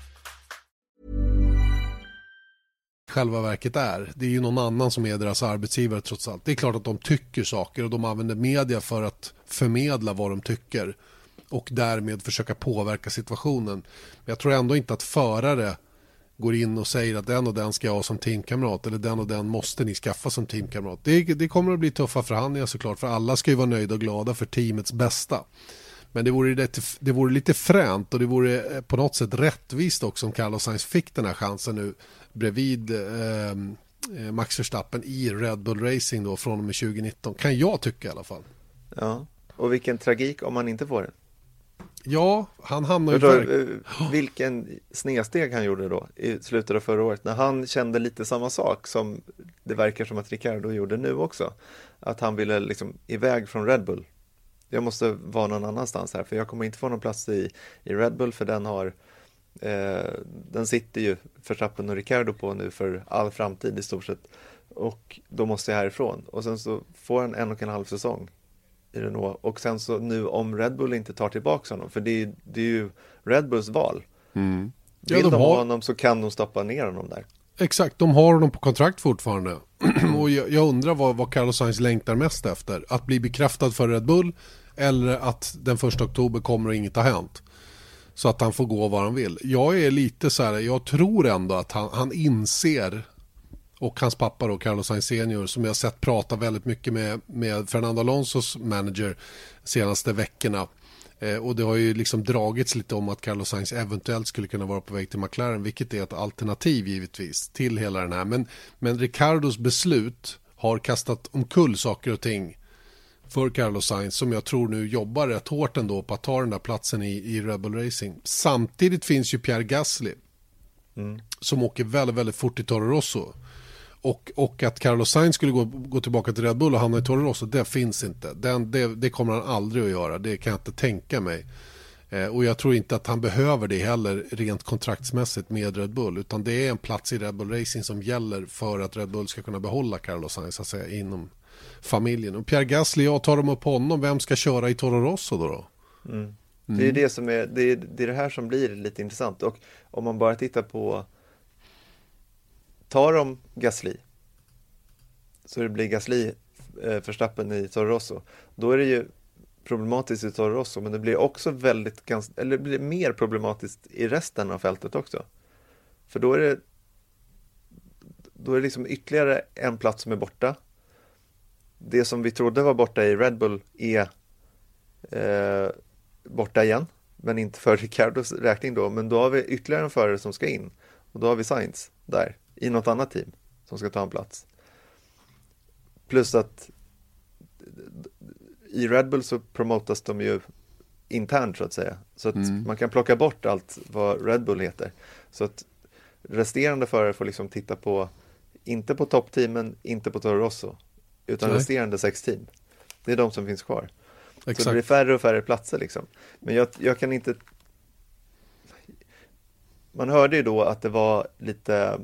Själva verket är. Det är ju någon annan som är deras arbetsgivare trots allt. Det är klart att de tycker saker och de använder media för att förmedla vad de tycker och därmed försöka påverka situationen. Men jag tror ändå inte att förare går in och säger att den och den ska jag ha som teamkamrat eller den och den måste ni skaffa som teamkamrat. Det, det kommer att bli tuffa förhandlingar såklart för alla ska ju vara nöjda och glada för teamets bästa. Men det vore, lite, det vore lite fränt och det vore eh, på något sätt rättvist också om Carlos Sainz fick den här chansen nu bredvid eh, eh, Max Verstappen i Red Bull Racing då från och med 2019. Kan jag tycka i alla fall. Ja, och vilken tragik om man inte får den. Ja, han hamnar ju verk- eh, vilken snedsteg han gjorde då i slutet av förra året när han kände lite samma sak som det verkar som att Ricardo gjorde nu också. Att han ville liksom iväg från Red Bull. Jag måste vara någon annanstans här för jag kommer inte få någon plats i, i Red Bull för den har eh, den sitter ju Verstappen och Ricardo på nu för all framtid i stort sett. Och då måste jag härifrån. Och sen så får han en och en halv säsong i Renault. Och sen så nu om Red Bull inte tar tillbaka honom, för det är, det är ju Red Bulls val. Ja, Vill de de, har- ha honom så kan de stoppa ner honom där. Exakt, de har honom på kontrakt fortfarande. och jag, jag undrar vad, vad Carlos Sainz längtar mest efter. Att bli bekräftad för Red Bull eller att den första oktober kommer och inget har hänt. Så att han får gå var han vill. Jag är lite så här, jag tror ändå att han, han inser och hans pappa då, Carlos Sainz senior, som jag sett prata väldigt mycket med, med Fernando Alonsos manager senaste veckorna. Eh, och det har ju liksom dragits lite om att Carlos Sainz eventuellt skulle kunna vara på väg till McLaren, vilket är ett alternativ givetvis till hela den här. Men, men Ricardos beslut har kastat omkull saker och ting för Carlos Sainz som jag tror nu jobbar rätt hårt ändå på att ta den där platsen i, i Red Bull Racing. Samtidigt finns ju Pierre Gasly mm. som åker väldigt, väldigt fort i Toro Rosso. Och, och att Carlos Sainz skulle gå, gå tillbaka till Red Bull och hamna i Toro Rosso, det finns inte. Den, det, det kommer han aldrig att göra, det kan jag inte tänka mig. Eh, och jag tror inte att han behöver det heller rent kontraktsmässigt med Red Bull. Utan det är en plats i Red Bull Racing som gäller för att Red Bull ska kunna behålla Carlos Sainz så att säga, inom familjen. Och Pierre Gasly, jag tar dem upp honom. Vem ska köra i Toro Rosso då? då? Mm. Det är det som är, det är, det är det här som blir lite intressant. Och om man bara tittar på Tar de Gasly så det blir Gasly eh, förstappen i Toro Rosso, då är det ju problematiskt i Toro Rosso, men det blir också väldigt, ganska, eller det blir mer problematiskt i resten av fältet också. För då är det då är det liksom ytterligare en plats som är borta. Det som vi trodde var borta i Red Bull är eh, borta igen, men inte för Ricardos räkning då. Men då har vi ytterligare en förare som ska in och då har vi Sainz där i något annat team som ska ta en plats. Plus att i Red Bull så promotas de ju internt så att säga. Så att mm. man kan plocka bort allt vad Red Bull heter. Så att resterande förare får liksom titta på, inte på toppteamen, inte på Toro Rosso, utan Nej. resterande sex team. Det är de som finns kvar. Exakt. Så det blir färre och färre platser liksom. Men jag, jag kan inte... Man hörde ju då att det var lite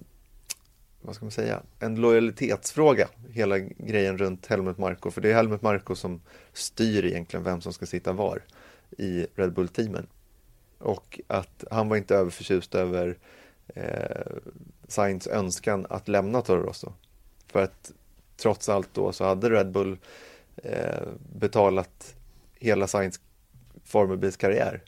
vad ska man säga, en lojalitetsfråga, hela grejen runt Helmut Marko. För det är Helmut Marko som styr egentligen vem som ska sitta var i Red Bull-teamen. Och att han var inte överförtjust över eh, Sainz önskan att lämna Toro Rosso. För att trots allt då så hade Red Bull eh, betalat hela Sainz formelbilskarriär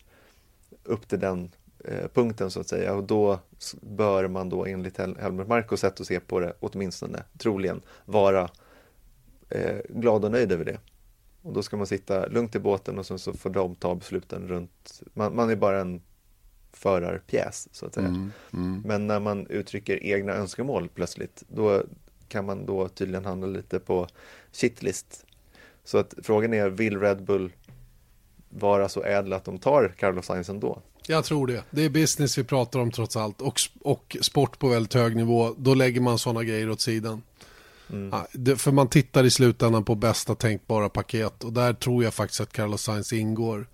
upp till den Eh, punkten så att säga och då bör man då enligt Helmut Markos sätt att se på det åtminstone troligen vara eh, glad och nöjd över det. Och då ska man sitta lugnt i båten och sen så får de ta besluten runt, man, man är bara en förarpjäs så att säga. Mm, mm. Men när man uttrycker egna önskemål plötsligt, då kan man då tydligen handla lite på shitlist. Så att frågan är, vill Red Bull vara så ädla att de tar Carlos Sainz ändå? Jag tror det. Det är business vi pratar om trots allt. Och, och sport på väldigt hög nivå. Då lägger man sådana grejer åt sidan. Mm. Ja, det, för man tittar i slutändan på bästa tänkbara paket. Och där tror jag faktiskt att Carlos Sainz ingår.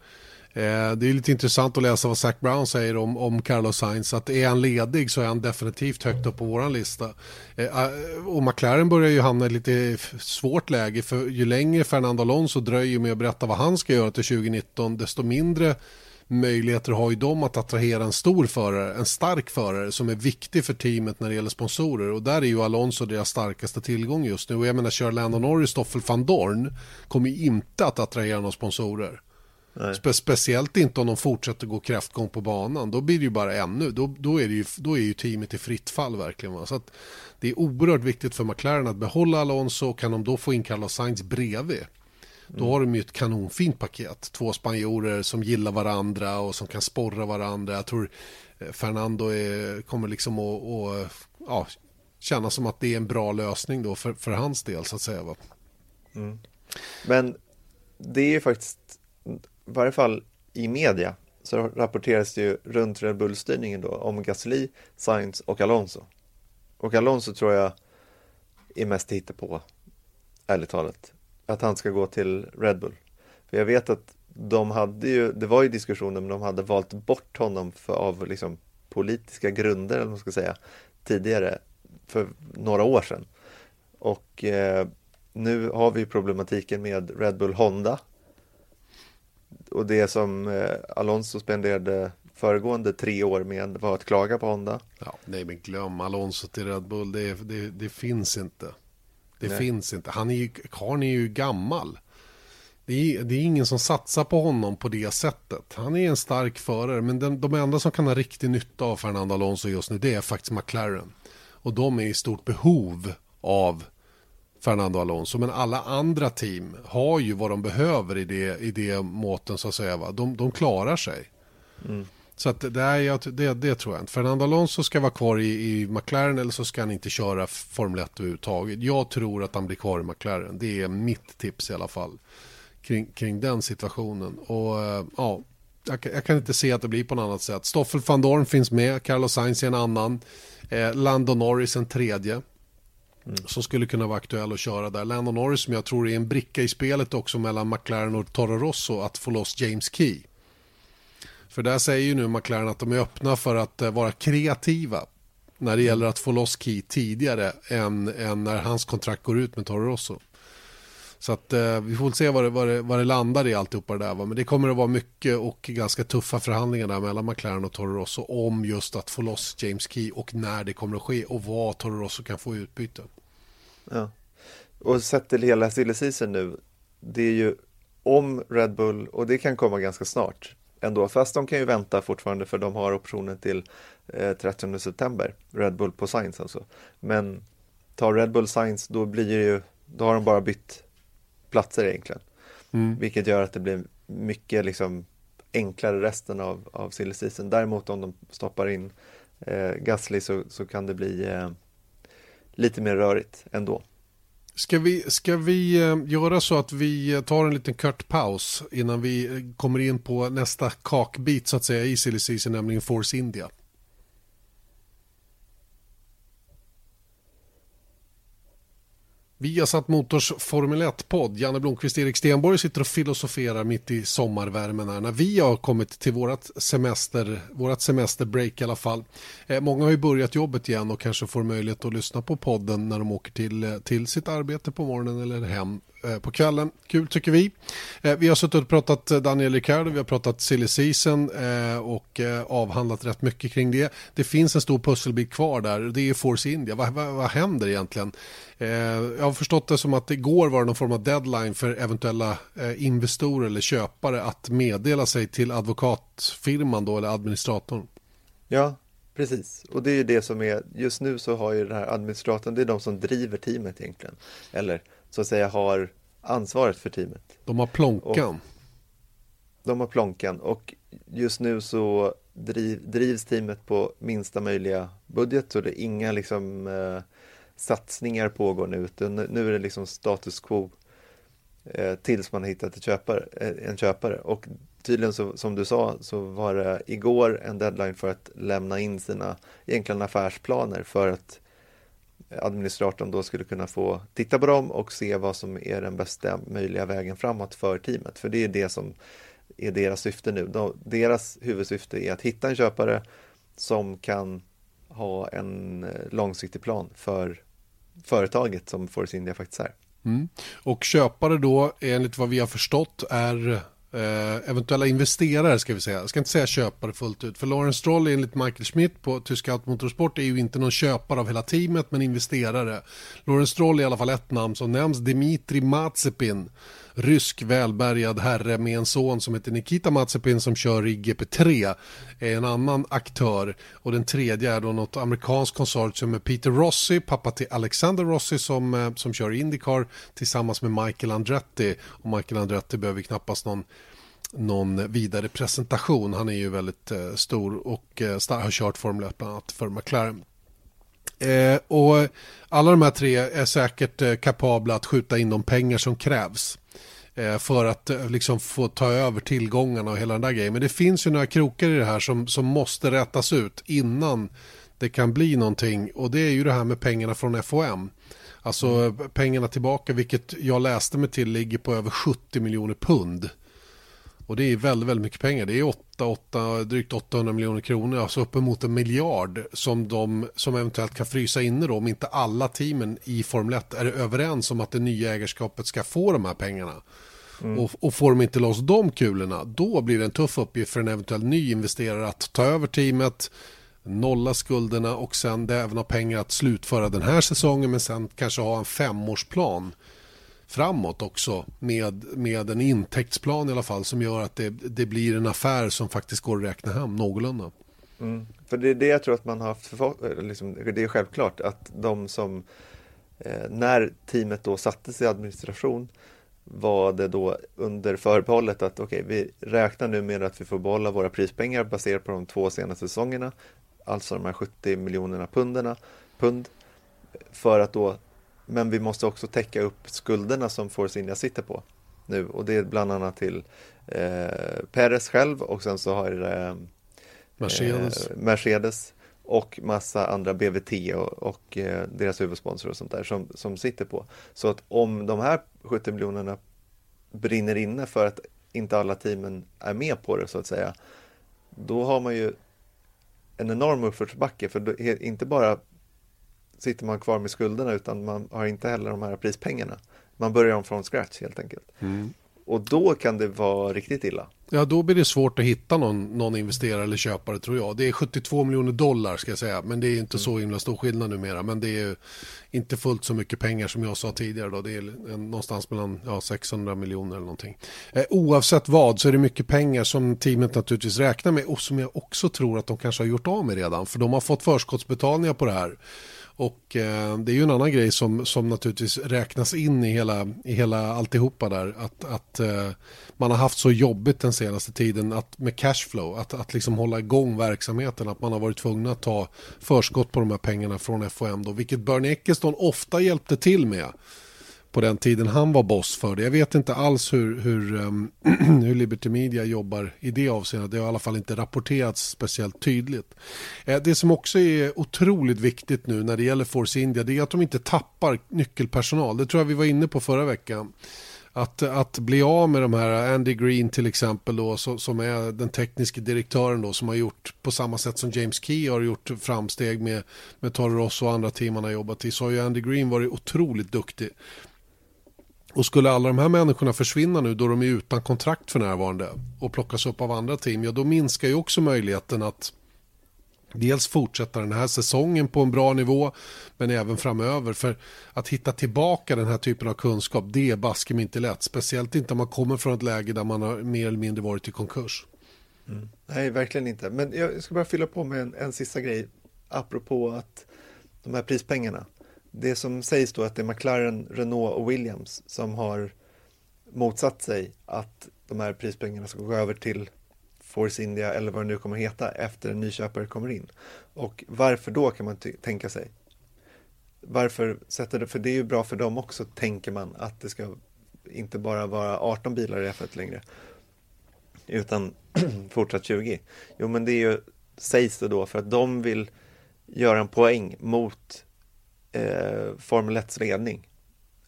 Eh, det är lite intressant att läsa vad Zac Brown säger om, om Carlos Sainz. Att är han ledig så är han definitivt högt upp på vår lista. Eh, eh, och McLaren börjar ju hamna i lite svårt läge. För ju längre Fernando Alonso dröjer med att berätta vad han ska göra till 2019 desto mindre möjligheter har ju de att attrahera en stor förare, en stark förare som är viktig för teamet när det gäller sponsorer och där är ju Alonso deras starkaste tillgång just nu och jag menar kör Landon Norris, Stoffel van Dorn kommer inte att attrahera några sponsorer. Spe speciellt inte om de fortsätter gå kräftgång på banan. Då blir det ju bara ännu. Då, då, är, det ju, då är ju teamet i fritt fall verkligen. Va? Så att det är oerhört viktigt för McLaren att behålla Alonso. Kan de då få in Carlos Sainz bredvid då har de ju ett kanonfint paket. Två spanjorer som gillar varandra och som kan sporra varandra. Jag tror eh, Fernando är, kommer liksom att och, ja, känna som att det är en bra lösning då för, för hans del så att säga. Mm. Men det är ju faktiskt, i varje fall i media, så rapporteras det ju runt Red Bull-styrningen då om Gasly, Sainz och Alonso. Och Alonso tror jag är mest på ärligt talat att han ska gå till Red Bull. För jag vet att de hade ju, det var ju diskussioner, men de hade valt bort honom för, av liksom politiska grunder, eller vad man ska säga, tidigare, för några år sedan. Och eh, nu har vi problematiken med Red Bull Honda. Och det som eh, Alonso spenderade föregående tre år med var att klaga på Honda. Ja, nej, men glöm Alonso till Red Bull, det, det, det finns inte. Det Nej. finns inte. Han är ju, karln är ju gammal. Det är, det är, ingen som satsar på honom på det sättet. Han är en stark förare, men den, de enda som kan ha riktig nytta av Fernando Alonso just nu, det är faktiskt McLaren. och de är i stort behov av Fernando Alonso. Men alla andra team har ju vad de behöver i det, i det måten så att säga. Va? De, de klarar sig. Mm. Så att det, är, det, det tror jag inte. Fernando Alonso ska vara kvar i, i McLaren eller så ska han inte köra Formel 1 överhuvudtaget. Jag tror att han blir kvar i McLaren. Det är mitt tips i alla fall. Kring, kring den situationen. Och eh, ja, jag, jag, kan inte se att det blir på något annat sätt. Stoffel van Dorn finns med. Carlos Sainz är en annan. Eh, Lando Norris en tredje. Mm. Som skulle kunna vara aktuell att köra där. Lando Norris som jag tror är en bricka i spelet också mellan McLaren och Toro Rosso att få loss James Key. För där säger ju nu McLaren att de är öppna för att eh, vara kreativa när det gäller att få loss Key tidigare än, än när hans kontrakt går ut med Toro Rosso. Så att eh, vi får se vad det, vad, det, vad det landar i alltihopa det där. Va? Men det kommer att vara mycket och ganska tuffa förhandlingar där mellan McLaren och Toro Rosso om just att få loss James Key och när det kommer att ske och vad Toro Rosso kan få i utbyte. Ja. Och sett till hela silly season nu, det är ju om Red Bull, och det kan komma ganska snart ändå, fast de kan ju vänta fortfarande för de har optionen till eh, 30 september, Red Bull på Science alltså. Men tar Red Bull Science, då blir det ju, då har de bara bytt platser egentligen. Mm. Vilket gör att det blir mycket liksom enklare resten av, av silly season. Däremot om de stoppar in eh, Gasly så, så kan det bli eh, lite mer rörigt ändå. Ska vi, ska vi eh, göra så att vi eh, tar en liten kort paus innan vi eh, kommer in på nästa kakbit så att säga i silly season, nämligen Force India? Vi har satt Motors Formel 1-podd. Janne Blomqvist och Erik Stenborg sitter och filosoferar mitt i sommarvärmen här. När vi har kommit till vårt semester, vårat semesterbreak i alla fall. Eh, många har ju börjat jobbet igen och kanske får möjlighet att lyssna på podden när de åker till, eh, till sitt arbete på morgonen eller hem Eh, på kvällen. Kul tycker vi. Eh, vi har suttit och pratat eh, Daniel Ricciardo, vi har pratat silly season och avhandlat rätt mycket kring det. Det finns en stor pusselbit kvar där, det är Force India. Vad, vad, vad händer egentligen? Jag har förstått det som att igår var det någon form av deadline för eventuella investorer eller köpare att meddela sig till advokatfirman då, eller administratorn. Ja, Precis, och det är ju det som är, just nu så har ju den här administratorn, det är de som driver teamet egentligen. Eller så att säga har ansvaret för teamet. De har plånkan. Och de har plånkan och just nu så driv, drivs teamet på minsta möjliga budget så det är inga liksom eh, satsningar pågår nu utan nu är det liksom status quo eh, tills man har hittat köpare, eh, en köpare och tydligen så, som du sa så var det igår en deadline för att lämna in sina egentligen affärsplaner för att administratorn då skulle kunna få titta på dem och se vad som är den bästa möjliga vägen framåt för teamet. För det är det som är deras syfte nu. deras huvudsyfte är att hitta en köpare som kan ha en eh, långsiktig plan för företaget som Force India faktiskt är. Mm. Och köpare då, enligt vad vi har förstått, är Eh, eventuella investerare ska vi säga. Jag ska inte säga köpare fullt ut. För Lawrence Stroll enligt Michael Schmidt på Tyska Automotorsport är ju inte någon köpare av hela teamet men investerare. Lawrence Stroll är i alla fall ett namn som nämns. Dimitri Mazepin rysk välbärgad herre med en son som heter Nikita Mazepin som kör i GP3 är en annan aktör och den tredje är då något amerikanskt konsortium med Peter Rossi, pappa till Alexander Rossi som, eh, som kör Indycar tillsammans med Michael Andretti och Michael Andretti behöver knappast någon någon vidare presentation. Han är ju väldigt eh, stor och eh, har kört Formel 1 bland annat för McLaren. Eh, och alla de här tre är säkert eh, kapabla att skjuta in de pengar som krävs. Eh, för att eh, liksom få ta över tillgångarna och hela den där grejen. Men det finns ju några krokar i det här som, som måste rättas ut innan det kan bli någonting och det är ju det här med pengarna från FOM. Alltså mm. pengarna tillbaka, vilket jag läste mig till ligger på över 70 miljoner pund. Och det är väldigt, väldigt mycket pengar. Det är 8, 8, drygt 800 miljoner kronor, alltså uppemot en miljard som de som eventuellt kan frysa inne då om inte alla teamen i Formel 1 är överens om att det nya ägarskapet ska få de här pengarna. Mm. Och, och får de inte loss de kulorna, då blir det en tuff uppgift för en eventuell ny investerare att ta över teamet, nolla skulderna och sen även ha pengar att slutföra den här säsongen men sen kanske ha en femårsplan framåt också med, med en intäktsplan i alla fall som gör att det, det blir en affär som faktiskt går att räkna hem någorlunda. Mm. För det är det jag tror att man har haft, för, eh, liksom, det är självklart att de som, eh, när teamet då sattes i administration, var det då under förbehållet att okej, okay, vi räknar nu med att vi får behålla våra prispengar baserat på de två senaste säsongerna, alltså de här 70 miljonerna punderna, pund, för att då, men vi måste också täcka upp skulderna som Force India sitter på nu och det är bland annat till eh, Perez själv och sen så har eh, Mercedes. Eh, Mercedes och massa andra BVT och, och eh, deras huvudsponsor och sånt där som, som sitter på. Så att om de här 70 miljonerna brinner inne för att inte alla teamen är med på det så att säga, då har man ju en enorm uppförsbacke för då, inte bara sitter man kvar med skulderna utan man har inte heller de här prispengarna. Man börjar om från scratch helt enkelt. Mm. Och då kan det vara riktigt illa. Ja, då blir det svårt att hitta någon, någon investerare eller köpare tror jag. Det är 72 miljoner dollar ska jag säga, men det är inte mm. så himla stor skillnad numera. Men det är inte fullt så mycket pengar som jag sa tidigare. Då. Det är någonstans mellan ja, 600 miljoner eller någonting. Eh, oavsett vad så är det mycket pengar som teamet naturligtvis räknar med och som jag också tror att de kanske har gjort av med redan. För de har fått förskottsbetalningar på det här. Och eh, det är ju en annan grej som, som naturligtvis räknas in i hela, i hela alltihopa där. Att, att eh, man har haft så jobbigt den senaste tiden att, med cashflow. Att, att liksom hålla igång verksamheten. Att man har varit tvungen att ta förskott på de här pengarna från FOM. Då, vilket Bernie Eccleston ofta hjälpte till med på den tiden han var boss för det. Jag vet inte alls hur, hur, um, hur Liberty Media jobbar i det avseendet. Det har i alla fall inte rapporterats speciellt tydligt. Eh, det som också är otroligt viktigt nu när det gäller Force India det är att de inte tappar nyckelpersonal. Det tror jag vi var inne på förra veckan. Att, att bli av med de här, eh, Andy Green till exempel då, som är den tekniska direktören då, som har gjort på samma sätt som James Key har gjort framsteg med, med Toro Rosso och andra team han har jobbat i, så har ju Andy Green varit otroligt duktig. Och skulle alla de här människorna försvinna nu då de är utan kontrakt för närvarande och plockas upp av andra team, ja då minskar ju också möjligheten att dels fortsätta den här säsongen på en bra nivå men även framöver. För att hitta tillbaka den här typen av kunskap det är baske inte lätt. Speciellt inte om man kommer från ett läge där man har mer eller mindre varit i konkurs. Mm. Nej, verkligen inte. Men jag ska bara fylla på med en, en sista grej apropå att de här prispengarna det som sägs då att det är McLaren, Renault och Williams som har motsatt sig att de här prispengarna ska gå över till Force India eller vad det nu kommer heta efter en ny köpare kommer in. Och varför då kan man tänka sig? Varför sätter det, för det är ju bra för dem också tänker man att det ska inte bara vara 18 bilar i F1 längre utan fortsatt 20. Jo men det är ju, sägs det då för att de vill göra en poäng mot eh, Formel 1 ledning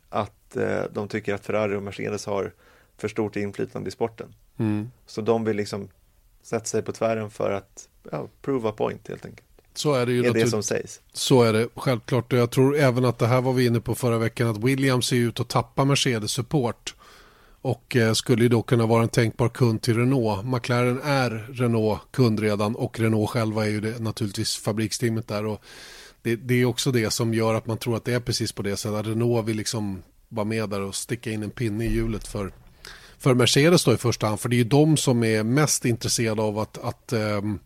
att eh, de tycker att Ferrari och Mercedes har för stort inflytande i sporten. Mm. Så de vill liksom sätta sig på tvären för att ja, prove a point helt enkelt. Så är det ju. Är det som sägs. Så är det självklart. Och jag tror även att det här var vi inne på förra veckan att Williams ser ut att tappa Mercedes support. Och eh, skulle ju då kunna vara en tänkbar kund till Renault. McLaren är Renault kund redan och Renault själva är ju det, naturligtvis fabriksteamet där. Och det, det, är också det som gör att man tror att det är precis på det sättet. Renault vill liksom vara med där och sticka in en pinne i hjulet för, för Mercedes då i första hand. För det är ju de som är mest intresserade av att, att, ähm,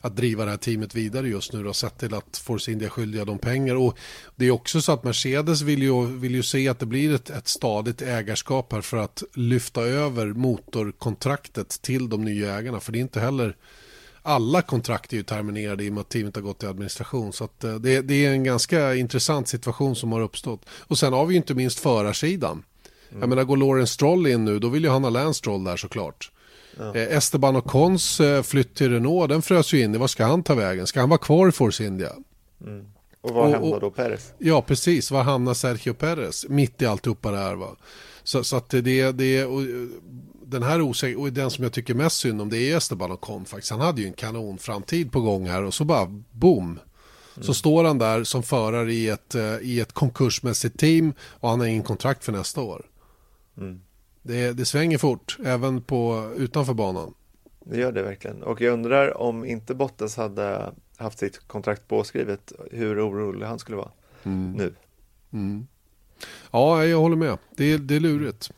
att driva det här teamet vidare just nu och sett till att Force India skyldiga de pengar. Och det är också så att Mercedes vill ju, vill ju se att det blir ett, ett stadigt ägarskap här för att lyfta över motorkontraktet till de nya ägarna. För det är inte heller alla kontrakt är ju terminerade i och med att teamet har gått till administration. Så att, eh, det, det, är en ganska intressant situation som har uppstått. Och sen har vi ju inte minst förarsidan. Mm. Jag menar, går Lawrence Stroll in nu, då vill ju han ha Lance Stroll där såklart. Ja. Eh, Esteban och Cons eh, flytt till Renault, den frös ju in. Vad ska han ta vägen? Ska han vara kvar i Force India? Mm. Och var hamnar då Perez? Ja, precis. Var hamnar Sergio Perez? Mitt i alltihopa det här. Va? Så, så att det, det, och den här osäker och den som jag tycker mest synd om det är Esteban Ocon faktiskt. Han hade ju en kanonframtid på gång här och så bara boom. Så mm. står han där som förare i ett, eh, i ett konkursmässigt team och han har ingen kontrakt för nästa år. Mm. Det, det svänger fort, även på, utanför banan. Det gör det verkligen. Och jag undrar om inte Bottas hade haft sitt kontrakt påskrivet, hur orolig han skulle vara mm. nu. Ja, jag håller med. Det, det är lurigt.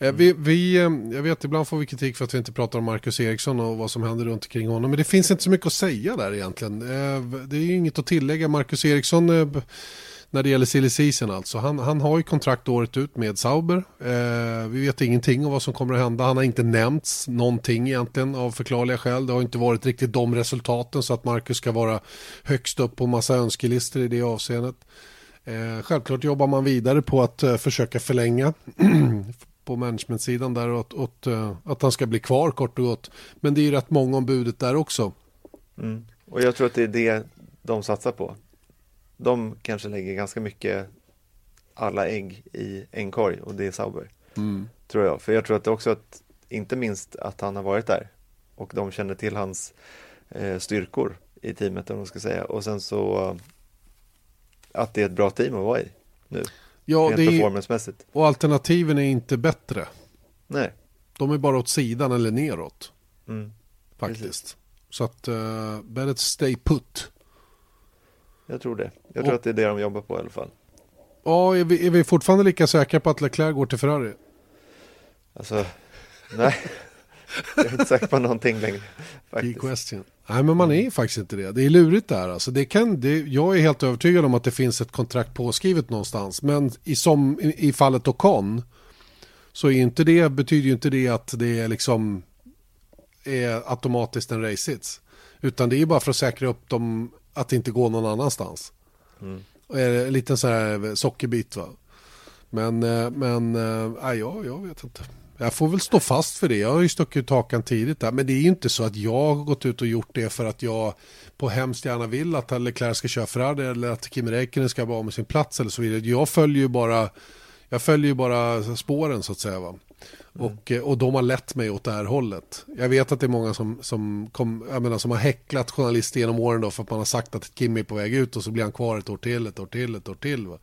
Eh, vi, vi, eh, jag vet, ibland får vi kritik för att vi inte pratar om Marcus Eriksson och vad som händer runt omkring honom. Men det finns inte så mycket att säga där egentligen. Eh, det är inget att tillägga. Marcus Eriksson, när det gäller silly season alltså, han, han har ju kontrakt året ut med Sauber. Vi vet ingenting om vad som kommer att hända. Han har inte nämnts någonting egentligen av förklarliga skäl. Det har inte varit riktigt de resultaten så att Marcus ska vara högst upp på massa önskelistor i det avseendet. Eh, självklart jobbar man vidare på att eh, försöka förlänga på managementsidan där åt, åt, eh, att han ska bli kvar kort och gott. Men det är ju rätt många om budet där också. Mm. Och jag tror att det är det de satsar på. De kanske lägger ganska mycket alla ägg i en korg och det är Sauber. Tror jag. För jag tror att det också att, inte minst att han har varit där och de känner till hans eh, styrkor i teamet om man ska säga. Och sen så att det är ett bra team att vara i nu. Ja, rent performancemässigt. och alternativen är inte bättre. Nej. De är bara åt sidan eller neråt Mm. faktiskt. Så att uh, better stay put. Jag tror det. Jag tror Och- att det är det de jobbar på i alla fall. Ja, är vi, är vi fortfarande lika säkra på att Leclerc går till Ferrari? Alltså, nej. Jag är inte säker på någonting längre. Key Faktiskt. question. Nej, men man är faktiskt inte det. Det är lurigt där. Alltså, det kan, det, jag är helt övertygad om att det finns ett kontrakt påskrivet någonstans. Men i, som, i, i fallet Ocon så är ju inte det, betyder ju inte det att det är liksom är automatiskt en race-hits. Utan det är ju bara för att säkra upp dem att det inte går någon annanstans. Mm. Och är det En liten så här sockerbit va. Men, eh, men eh, nej, ja, jag vet inte. Jag får väl stå fast för det. Jag har ju stuckit ut hakan tidigt där. Men det är ju inte så att jag har gått ut och gjort det för att jag på hemskt gärna vill att Leclerc ska köra Ferrari eller att Kim Räikkönen ska vara med sin plats eller så vidare. Jag följer ju bara, jag följer ju bara spåren så att säga. Va? Och, eh, och de har lett mig åt det här hållet. Jag vet att det är många som, som, kom, jag menar, som har häcklat journalister genom åren då för att man har sagt att Kimi är på väg ut och så blir han kvar ett år till, ett år till, ett år till. Va?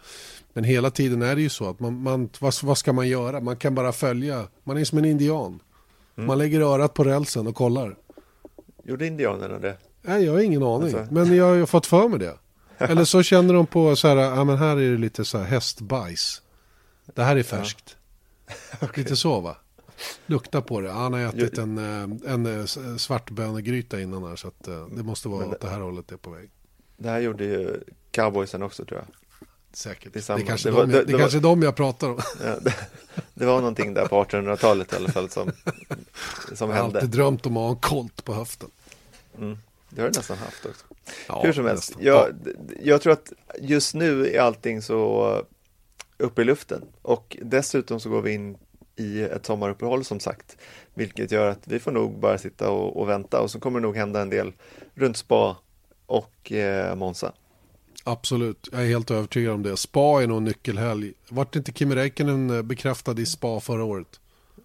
Men hela tiden är det ju så att man, man, vad, vad ska man göra? Man kan bara följa. Man är som en indian. Man lägger örat på rälsen och kollar. Gjorde indianerna det? Nej, jag har ingen aning. Alltså. Men jag har ju fått för mig det. Eller så känner de på så här, ja men här är det lite så här hästbajs. Det här är färskt. Lite så va? Lukta på det. Han har ätit en, eh, en eh, svartbönegryta innan här så att eh, det måste vara det- åt det här hållet det är på väg. Det här gjorde ju cowboysen också tror jag. Säkert. Det är kanske, Det var- de, jag, det- det kanske var- de jag pratar om. Ja, det, det var någonting där på 1800-talet i alla fall som, som Jag har alltid hände. drömt om att ha en kolt på höften. Mm. Det har du nästan haft också. Ja, Hur som helst, jag, jag tror att just nu är allting så uppe i luften och dessutom så går vi in i ett sommaruppehåll som sagt, vilket gör att vi får nog bara sitta och, och vänta och så kommer det nog hända en del runt Spa och eh, Monza. Absolut, jag är helt övertygad om det. Spa är nog nyckelhelg. Vart inte Kimi Räikkönen eh, bekräftad i Spa förra året?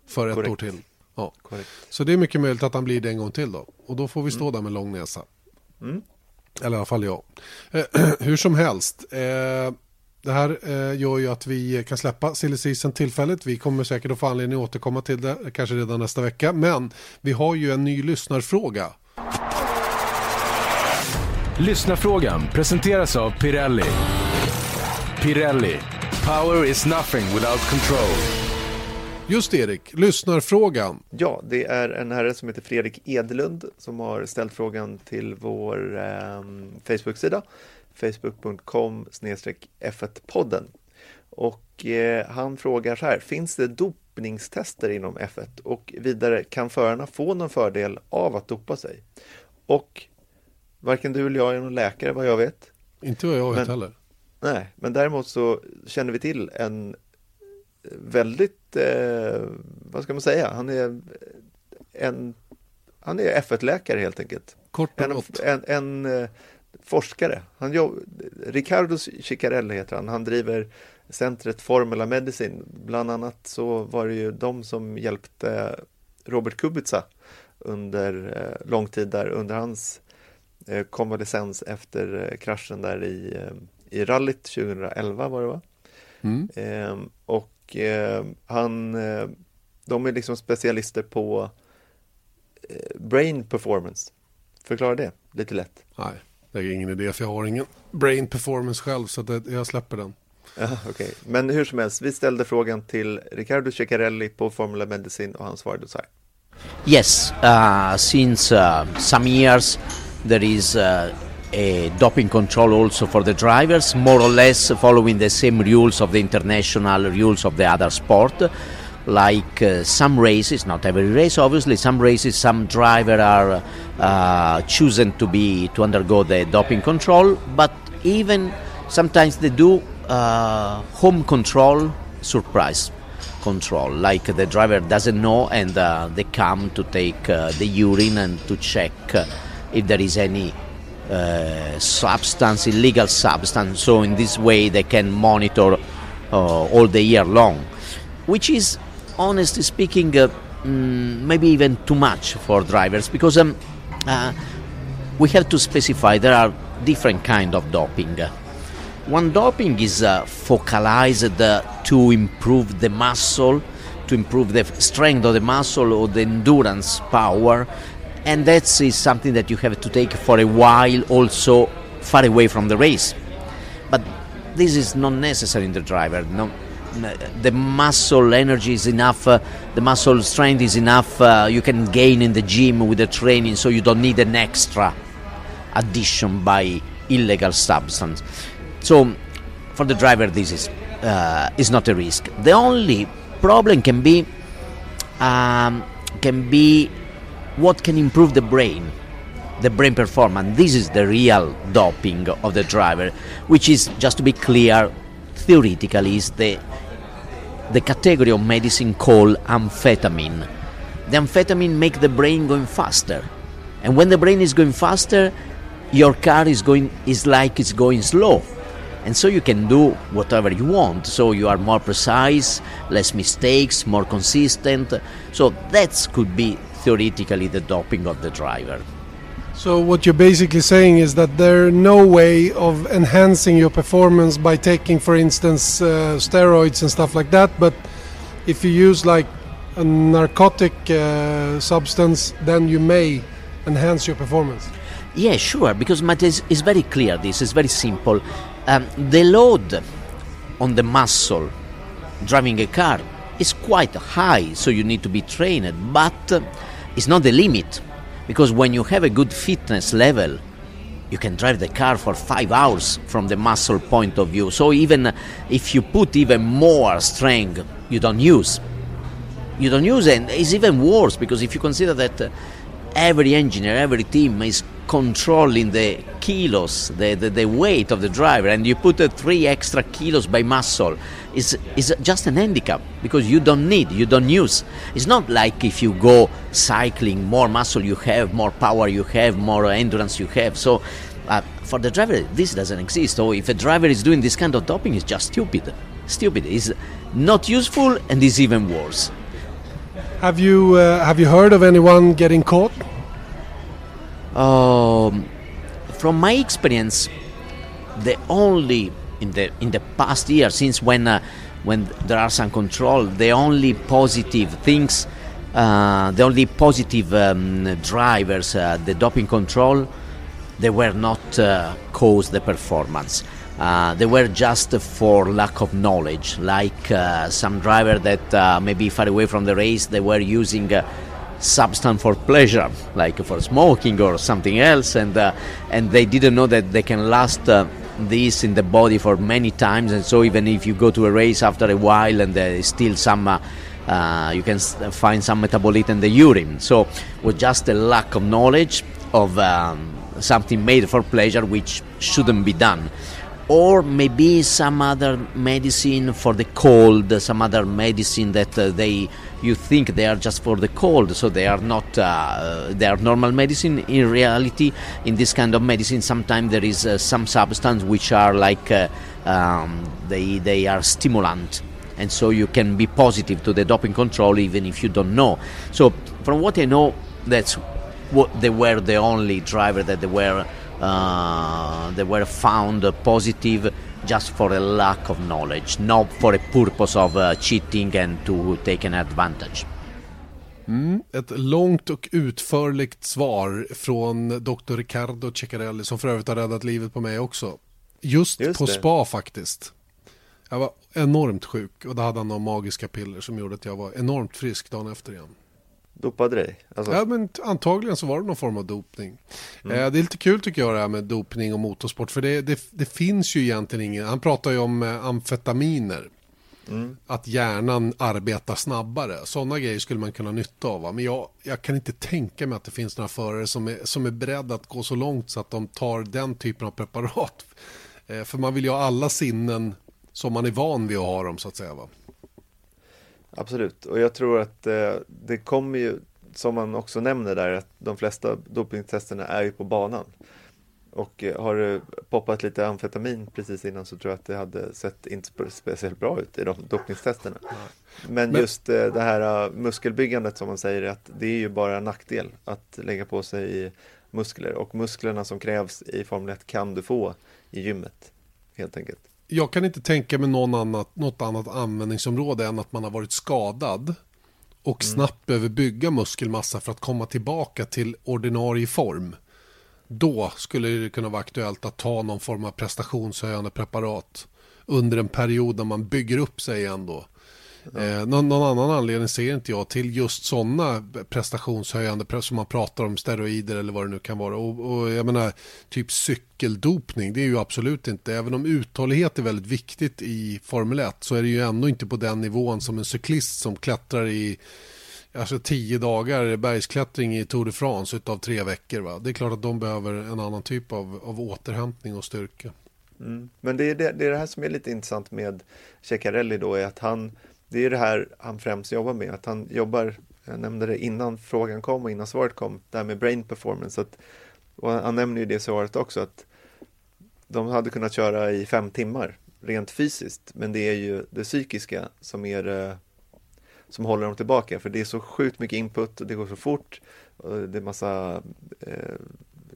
För ett Korrekt. år till. Ja. Korrekt. Så det är mycket möjligt att han blir det en gång till då. Och då får vi stå där med lång näsa. Mm. Eller i alla fall jag. Eh, hur som helst. Eh, det här eh, gör ju att vi kan släppa silly season tillfälligt. Vi kommer säkert att få anledning att återkomma till det, kanske redan nästa vecka. Men vi har ju en ny lyssnarfråga. Lyssnarfrågan presenteras av Pirelli. Pirelli. Power is nothing without control. Just Erik, lyssnarfrågan. Ja, det är en herre som heter Fredrik Edlund som har ställt frågan till vår eh, Facebook-sida facebook.com F1-podden och eh, han frågar så här, finns det dopningstester inom F1 och vidare, kan förarna få någon fördel av att dopa sig? Och varken du eller jag är någon läkare vad jag vet. Inte vad jag vet Men- heller. Nej, men däremot så känner vi till en väldigt, eh, vad ska man säga, han är en, han är F1-läkare helt enkelt. Kort och En, gott. en, en eh, forskare. Han jobb, Ricardo Ciccarelli heter han. Han driver centret Formula Medicine. Bland annat så var det ju de som hjälpte Robert Kubica under eh, lång tid där under hans eh, konvalescens efter eh, kraschen där i, eh, i rallyt 2011 var det va? Mm. Ehm, och eh, han, eh, de är liksom specialister på brain performance. Förklara det lite lätt. Nej, det är ingen idé för jag har ingen brain performance själv så att det, jag släpper den. Ja, okay. Men hur som helst, vi ställde frågan till Riccardo Ceccarelli på Formula Medicine och han svarade så här. Yes, uh, since uh, some years there is uh, a doping control also for the drivers, more or less following the same rules of the international rules of the other sport. Like uh, some races, not every race, obviously, some races, some driver are uh, chosen to be to undergo the doping control, but even sometimes they do uh, home control surprise control. Like the driver doesn't know and uh, they come to take uh, the urine and to check uh, if there is any uh, substance illegal substance. So in this way they can monitor uh, all the year long which is honestly speaking uh, mm, maybe even too much for drivers because um, we have to specify there are different kind of doping one doping is uh, focalized uh, to improve the muscle, to improve the strength of the muscle or the endurance power, and that is something that you have to take for a while, also far away from the race. But this is not necessary in the driver. No, the muscle energy is enough, uh, the muscle strength is enough. Uh, you can gain in the gym with the training, so you don't need an extra addition by illegal substance. So for the driver, this is uh, is not a risk. The only problem can be um, can be what can improve the brain, the brain performance. This is the real doping of the driver, which is just to be clear, theoretically is the the category of medicine called amphetamine. The amphetamine make the brain going faster, and when the brain is going faster, your car is going is like it's going slow. And so you can do whatever you want. So you are more precise less mistakes more consistent. So that could be theoretically the doping of the driver so what you're basically saying is that there's no way of enhancing your performance by taking for instance uh, steroids and stuff like that but if you use like a narcotic uh, substance then you may enhance your performance. Yeah sure because is, is very clear this is very simple. Um, the load on the muscle driving a car is quite high, so you need to be trained, but uh, it's not the limit because when you have a good fitness level, you can drive the car for five hours from the muscle point of view. So even if you put even more strength, you don't use. You don't use, and it's even worse because if you consider that uh, every engineer, every team is controlling the kilos, the, the, the, weight of the driver, and you put uh, three extra kilos by muscle, is is just an handicap because you don't need, you don't use. It's not like if you go cycling, more muscle you have, more power you have, more endurance you have. So. Uh, for the driver, this doesn't exist. So if a driver is doing this kind of doping, it's just stupid. Stupid. It's not useful and is even worse. Have you uh, have you heard of anyone getting caught? Um, from my experience, the only in the in the past year since when uh, when there are some control, the only positive things, uh, the only positive um, drivers, uh, the doping control, they were not uh, cause the performance. Uh, they were just for lack of knowledge, like uh, some driver that maybe far away from the race, they were using substance for pleasure, like for smoking or something else, and uh, and they didn't know that they can last. Uh, this in the body for many times, and so even if you go to a race after a while and there is still some uh, uh, you can find some metabolite in the urine. So, with just a lack of knowledge of um, something made for pleasure, which shouldn't be done or maybe some other medicine for the cold, some other medicine that uh, they you think they are just for the cold, so they are not uh, they are normal medicine. In reality, in this kind of medicine, sometimes there is uh, some substance which are like uh, um, they they are stimulant. And so you can be positive to the doping control even if you don't know. So from what I know, that's what they were the only driver that they were uh, they were found positive just for a lack of knowledge, not for a purpose of uh, cheating and to take an advantage. Mm, ett långt och utförligt svar från Dr. Riccardo Ceccarelli som för övrigt har räddat livet på mig också. Just, Just på det. spa faktiskt. Jag var enormt sjuk och då hade han några magiska piller som gjorde att jag var enormt frisk dagen efter igen. Dopade dig? Alltså, Ja, men antagligen så var det någon form av dopning. Mm. Eh, det är lite kul tycker jag det här med dopning och motorsport. För det, det, det finns ju egentligen ingen, han pratar ju om eh, amfetaminer. Mm. Att hjärnan arbetar snabbare. Sådana grejer skulle man kunna ha nytta av. va? Men jag, jag kan inte tänka mig att det finns några förare som är, som är beredda att gå så långt så att de tar den typen av preparat. Eh, för man vill ju ha alla sinnen som man är van vid att ha dem så att säga. Va? Absolut, och jag tror att eh, det kommer ju, som man också nämner där, att de flesta dopingtesterna är ju på banan. Och eh, har det poppat lite amfetamin precis innan så tror jag att det hade sett inte spe- speciellt bra ut i de dopningstesterna. Men Men- just eh, det här eh, muskelbyggandet som man säger, att det är ju bara en nackdel att lägga på sig muskler. Och musklerna som krävs i Formel 1 kan du få i gymmet, helt enkelt. Jag kan inte tänka mig någon annat, något annat användningsområde än att man har varit skadad och snabbt behöver bygga muskelmassa för att komma tillbaka till ordinarie form. Då skulle det kunna vara aktuellt att ta någon form av prestationshöjande preparat under en period när man bygger upp sig igen då. Eh, någon, någon annan anledning ser inte jag till just sådana prestationshöjande som man pratar om steroider eller vad det nu kan vara. Och, och jag menar typ cykeldopning, det är ju absolut inte, även om uthållighet är väldigt viktigt i Formel 1 så är det ju ändå inte på den nivån som en cyklist som klättrar i alltså tio dagar bergsklättring i Tour de France utav tre veckor. Va? Det är klart att de behöver en annan typ av, av återhämtning och styrka. Mm. Men det är det, det är det här som är lite intressant med Ceccarelli då, är att han, det är det här han främst jobbar med, att han jobbar, jag nämnde det innan frågan kom och innan svaret kom, det här med brain performance, att, och han nämner ju det i svaret också, att de hade kunnat köra i fem timmar, rent fysiskt, men det är ju det psykiska som är det som håller dem tillbaka, för det är så sjukt mycket input och det går så fort, och det är massa eh,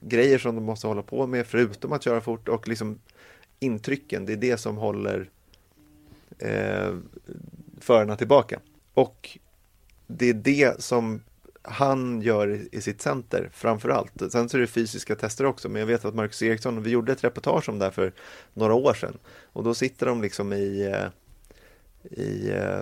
grejer som de måste hålla på med, förutom att köra fort och liksom intrycken, det är det som håller eh, förarna tillbaka. Och det är det som han gör i, sitt center framför allt. Sen så är det fysiska tester också, men jag vet att Marcus Eriksson, vi gjorde ett reportage om det här för några år sedan. Och då sitter de liksom i, eh, i eh,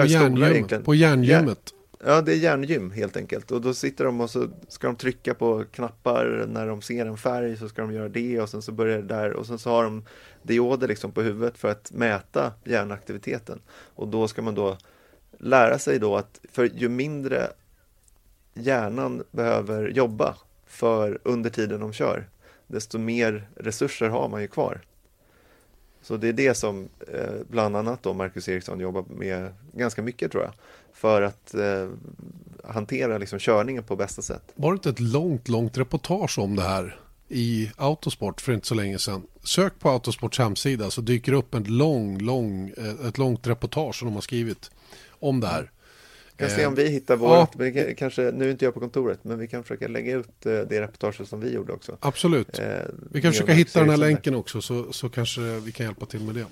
På, järngym, på järngymmet. Ja, det är järngym helt enkelt. Och då sitter de och så ska de trycka på knappar när de ser en färg så ska de göra det och sen så börjar det där och sen så har de dioder liksom på huvudet för att mäta hjärnaktiviteten. Och då ska man då lära sig då att för ju mindre hjärnan behöver jobba för under tiden de kör, desto mer resurser har man ju kvar. Så det är det som eh, bland annat då Marcus Eriksson jobbar med ganska mycket tror jag. För att eh, hantera liksom körningen på bästa sätt. Var det inte ett långt, långt reportage om det här i Autosport för inte så länge sedan? Sök på Autosports hemsida så dyker det upp en lång, lång, eh, ett långt reportage som de har skrivit om det här. Vi kan se Eh, om vi hittar ja. vårt, kan- kanske, nu är inte jag på kontoret, men vi kan försöka lägga ut eh, det reportaget som vi gjorde också. Absolut. Eh, Vi kan försöka hitta den här Eriksson där. länken också så, så kanske vi kan hjälpa till med det.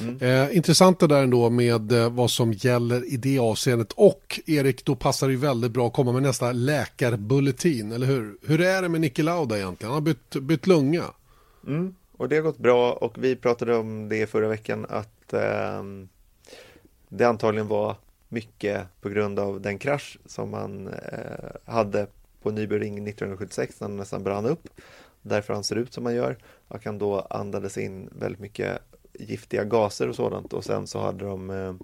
Mm. Eh, intressant det där ändå med eh, vad som gäller i det avseendet. Och Erik, då passar det ju väldigt bra att komma med nästa läkarbulletin, eller hur? Hur är det med Niki Lauda egentligen? Han har bytt, bytt lunga. Mm, och det har gått bra och vi pratade om det förra veckan att eh, det antagligen var mycket på grund av den krasch som man eh, hade på Nybyring 1976 när han nästan brann upp. Därför han ser ut som han gör och han då andades in väldigt mycket giftiga gaser och sådant och sen så hade de eh,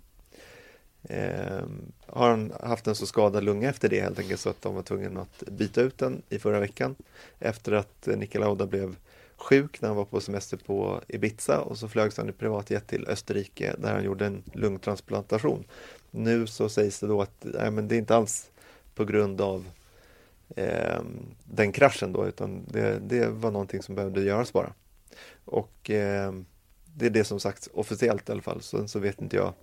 eh, har han haft en så skadad lunga efter det helt enkelt så att de var tvungna att byta ut den i förra veckan efter att eh, blev sjuk när han var på semester på Ibiza och så flögs han i privatjet till Österrike där han gjorde en lungtransplantation. Nu så sägs det då att nej, men det är inte alls på grund av eh, den kraschen då utan det, det var någonting som behövde göras bara. Och eh, det är det som sagts officiellt i alla fall. Sen så vet inte jag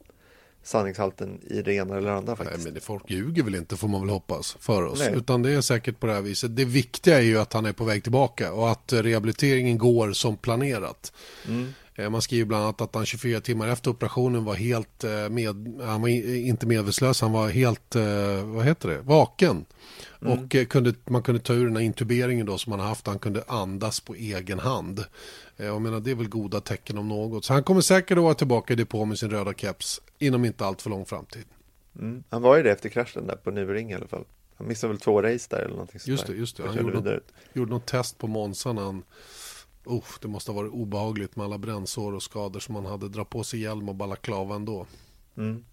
sanningshalten i det ena eller andra faktiskt. Nej, men det, folk ljuger väl inte får man väl hoppas för oss. Nej. Utan det är säkert på det här viset. Det viktiga är ju att han är på väg tillbaka och att rehabiliteringen går som planerat. Mm. Eh, Man skriver bland annat att han 24 timmar efter operationen var helt eh, med, han var inte medvetslös, han var helt, eh, vad heter det, vaken. Och eh, kunde, man kunde ta ur den här intuberingen då som han har haft, han kunde andas på egen hand. Jag menar det är väl goda tecken om något. Så han kommer säkert att vara tillbaka i depå med sin röda keps inom inte allt för lång framtid. Mm. Han var ju det efter kraschen där på Nybring i alla fall. Han missade väl två race där eller någonting sånt Just det, just det. Och Han gjorde något, gjorde något test på Monza när han... Oh, det måste ha varit obehagligt med alla brännsår och skador som han hade. Dra på sig hjälm och balaklava ändå. Mm.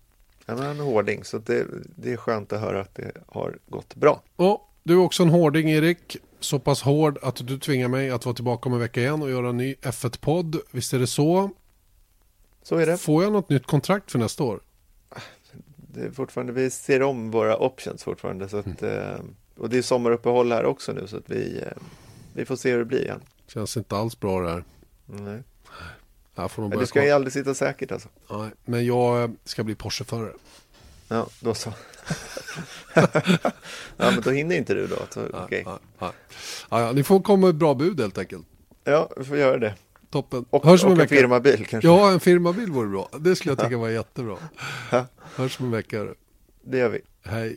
Han är en hårding så det, det är skönt att höra att det har gått bra. Och du är också en hårding Erik. Så pass hård att du tvingar mig att vara tillbaka om en vecka igen och göra en ny F1-podd. Visst är det så? Så är det. Får jag något nytt kontrakt för nästa år? det är fortfarande, vi ser om våra options fortfarande. Så att, Mm. eh, och det är sommaruppehåll här också nu så att vi, eh, vi får se hur det blir igen. Känns inte alls bra det här. Nej. Jag får nog Men du ska ju aldrig sitta säkert alltså. Nej, men jag ska bli Porsche-förare. Ja, då så. ja, men då hinner inte du då. Så, Ja, okej. ja, ja. Ni får komma med bra bud helt enkelt. Ja, vi får göra det. Toppen. Och, Hörs och en en firmabil kanske. Ja, en firmabil vore bra. Det skulle jag tycka var jättebra. Hörs om en vecka. Det gör vi. Hej.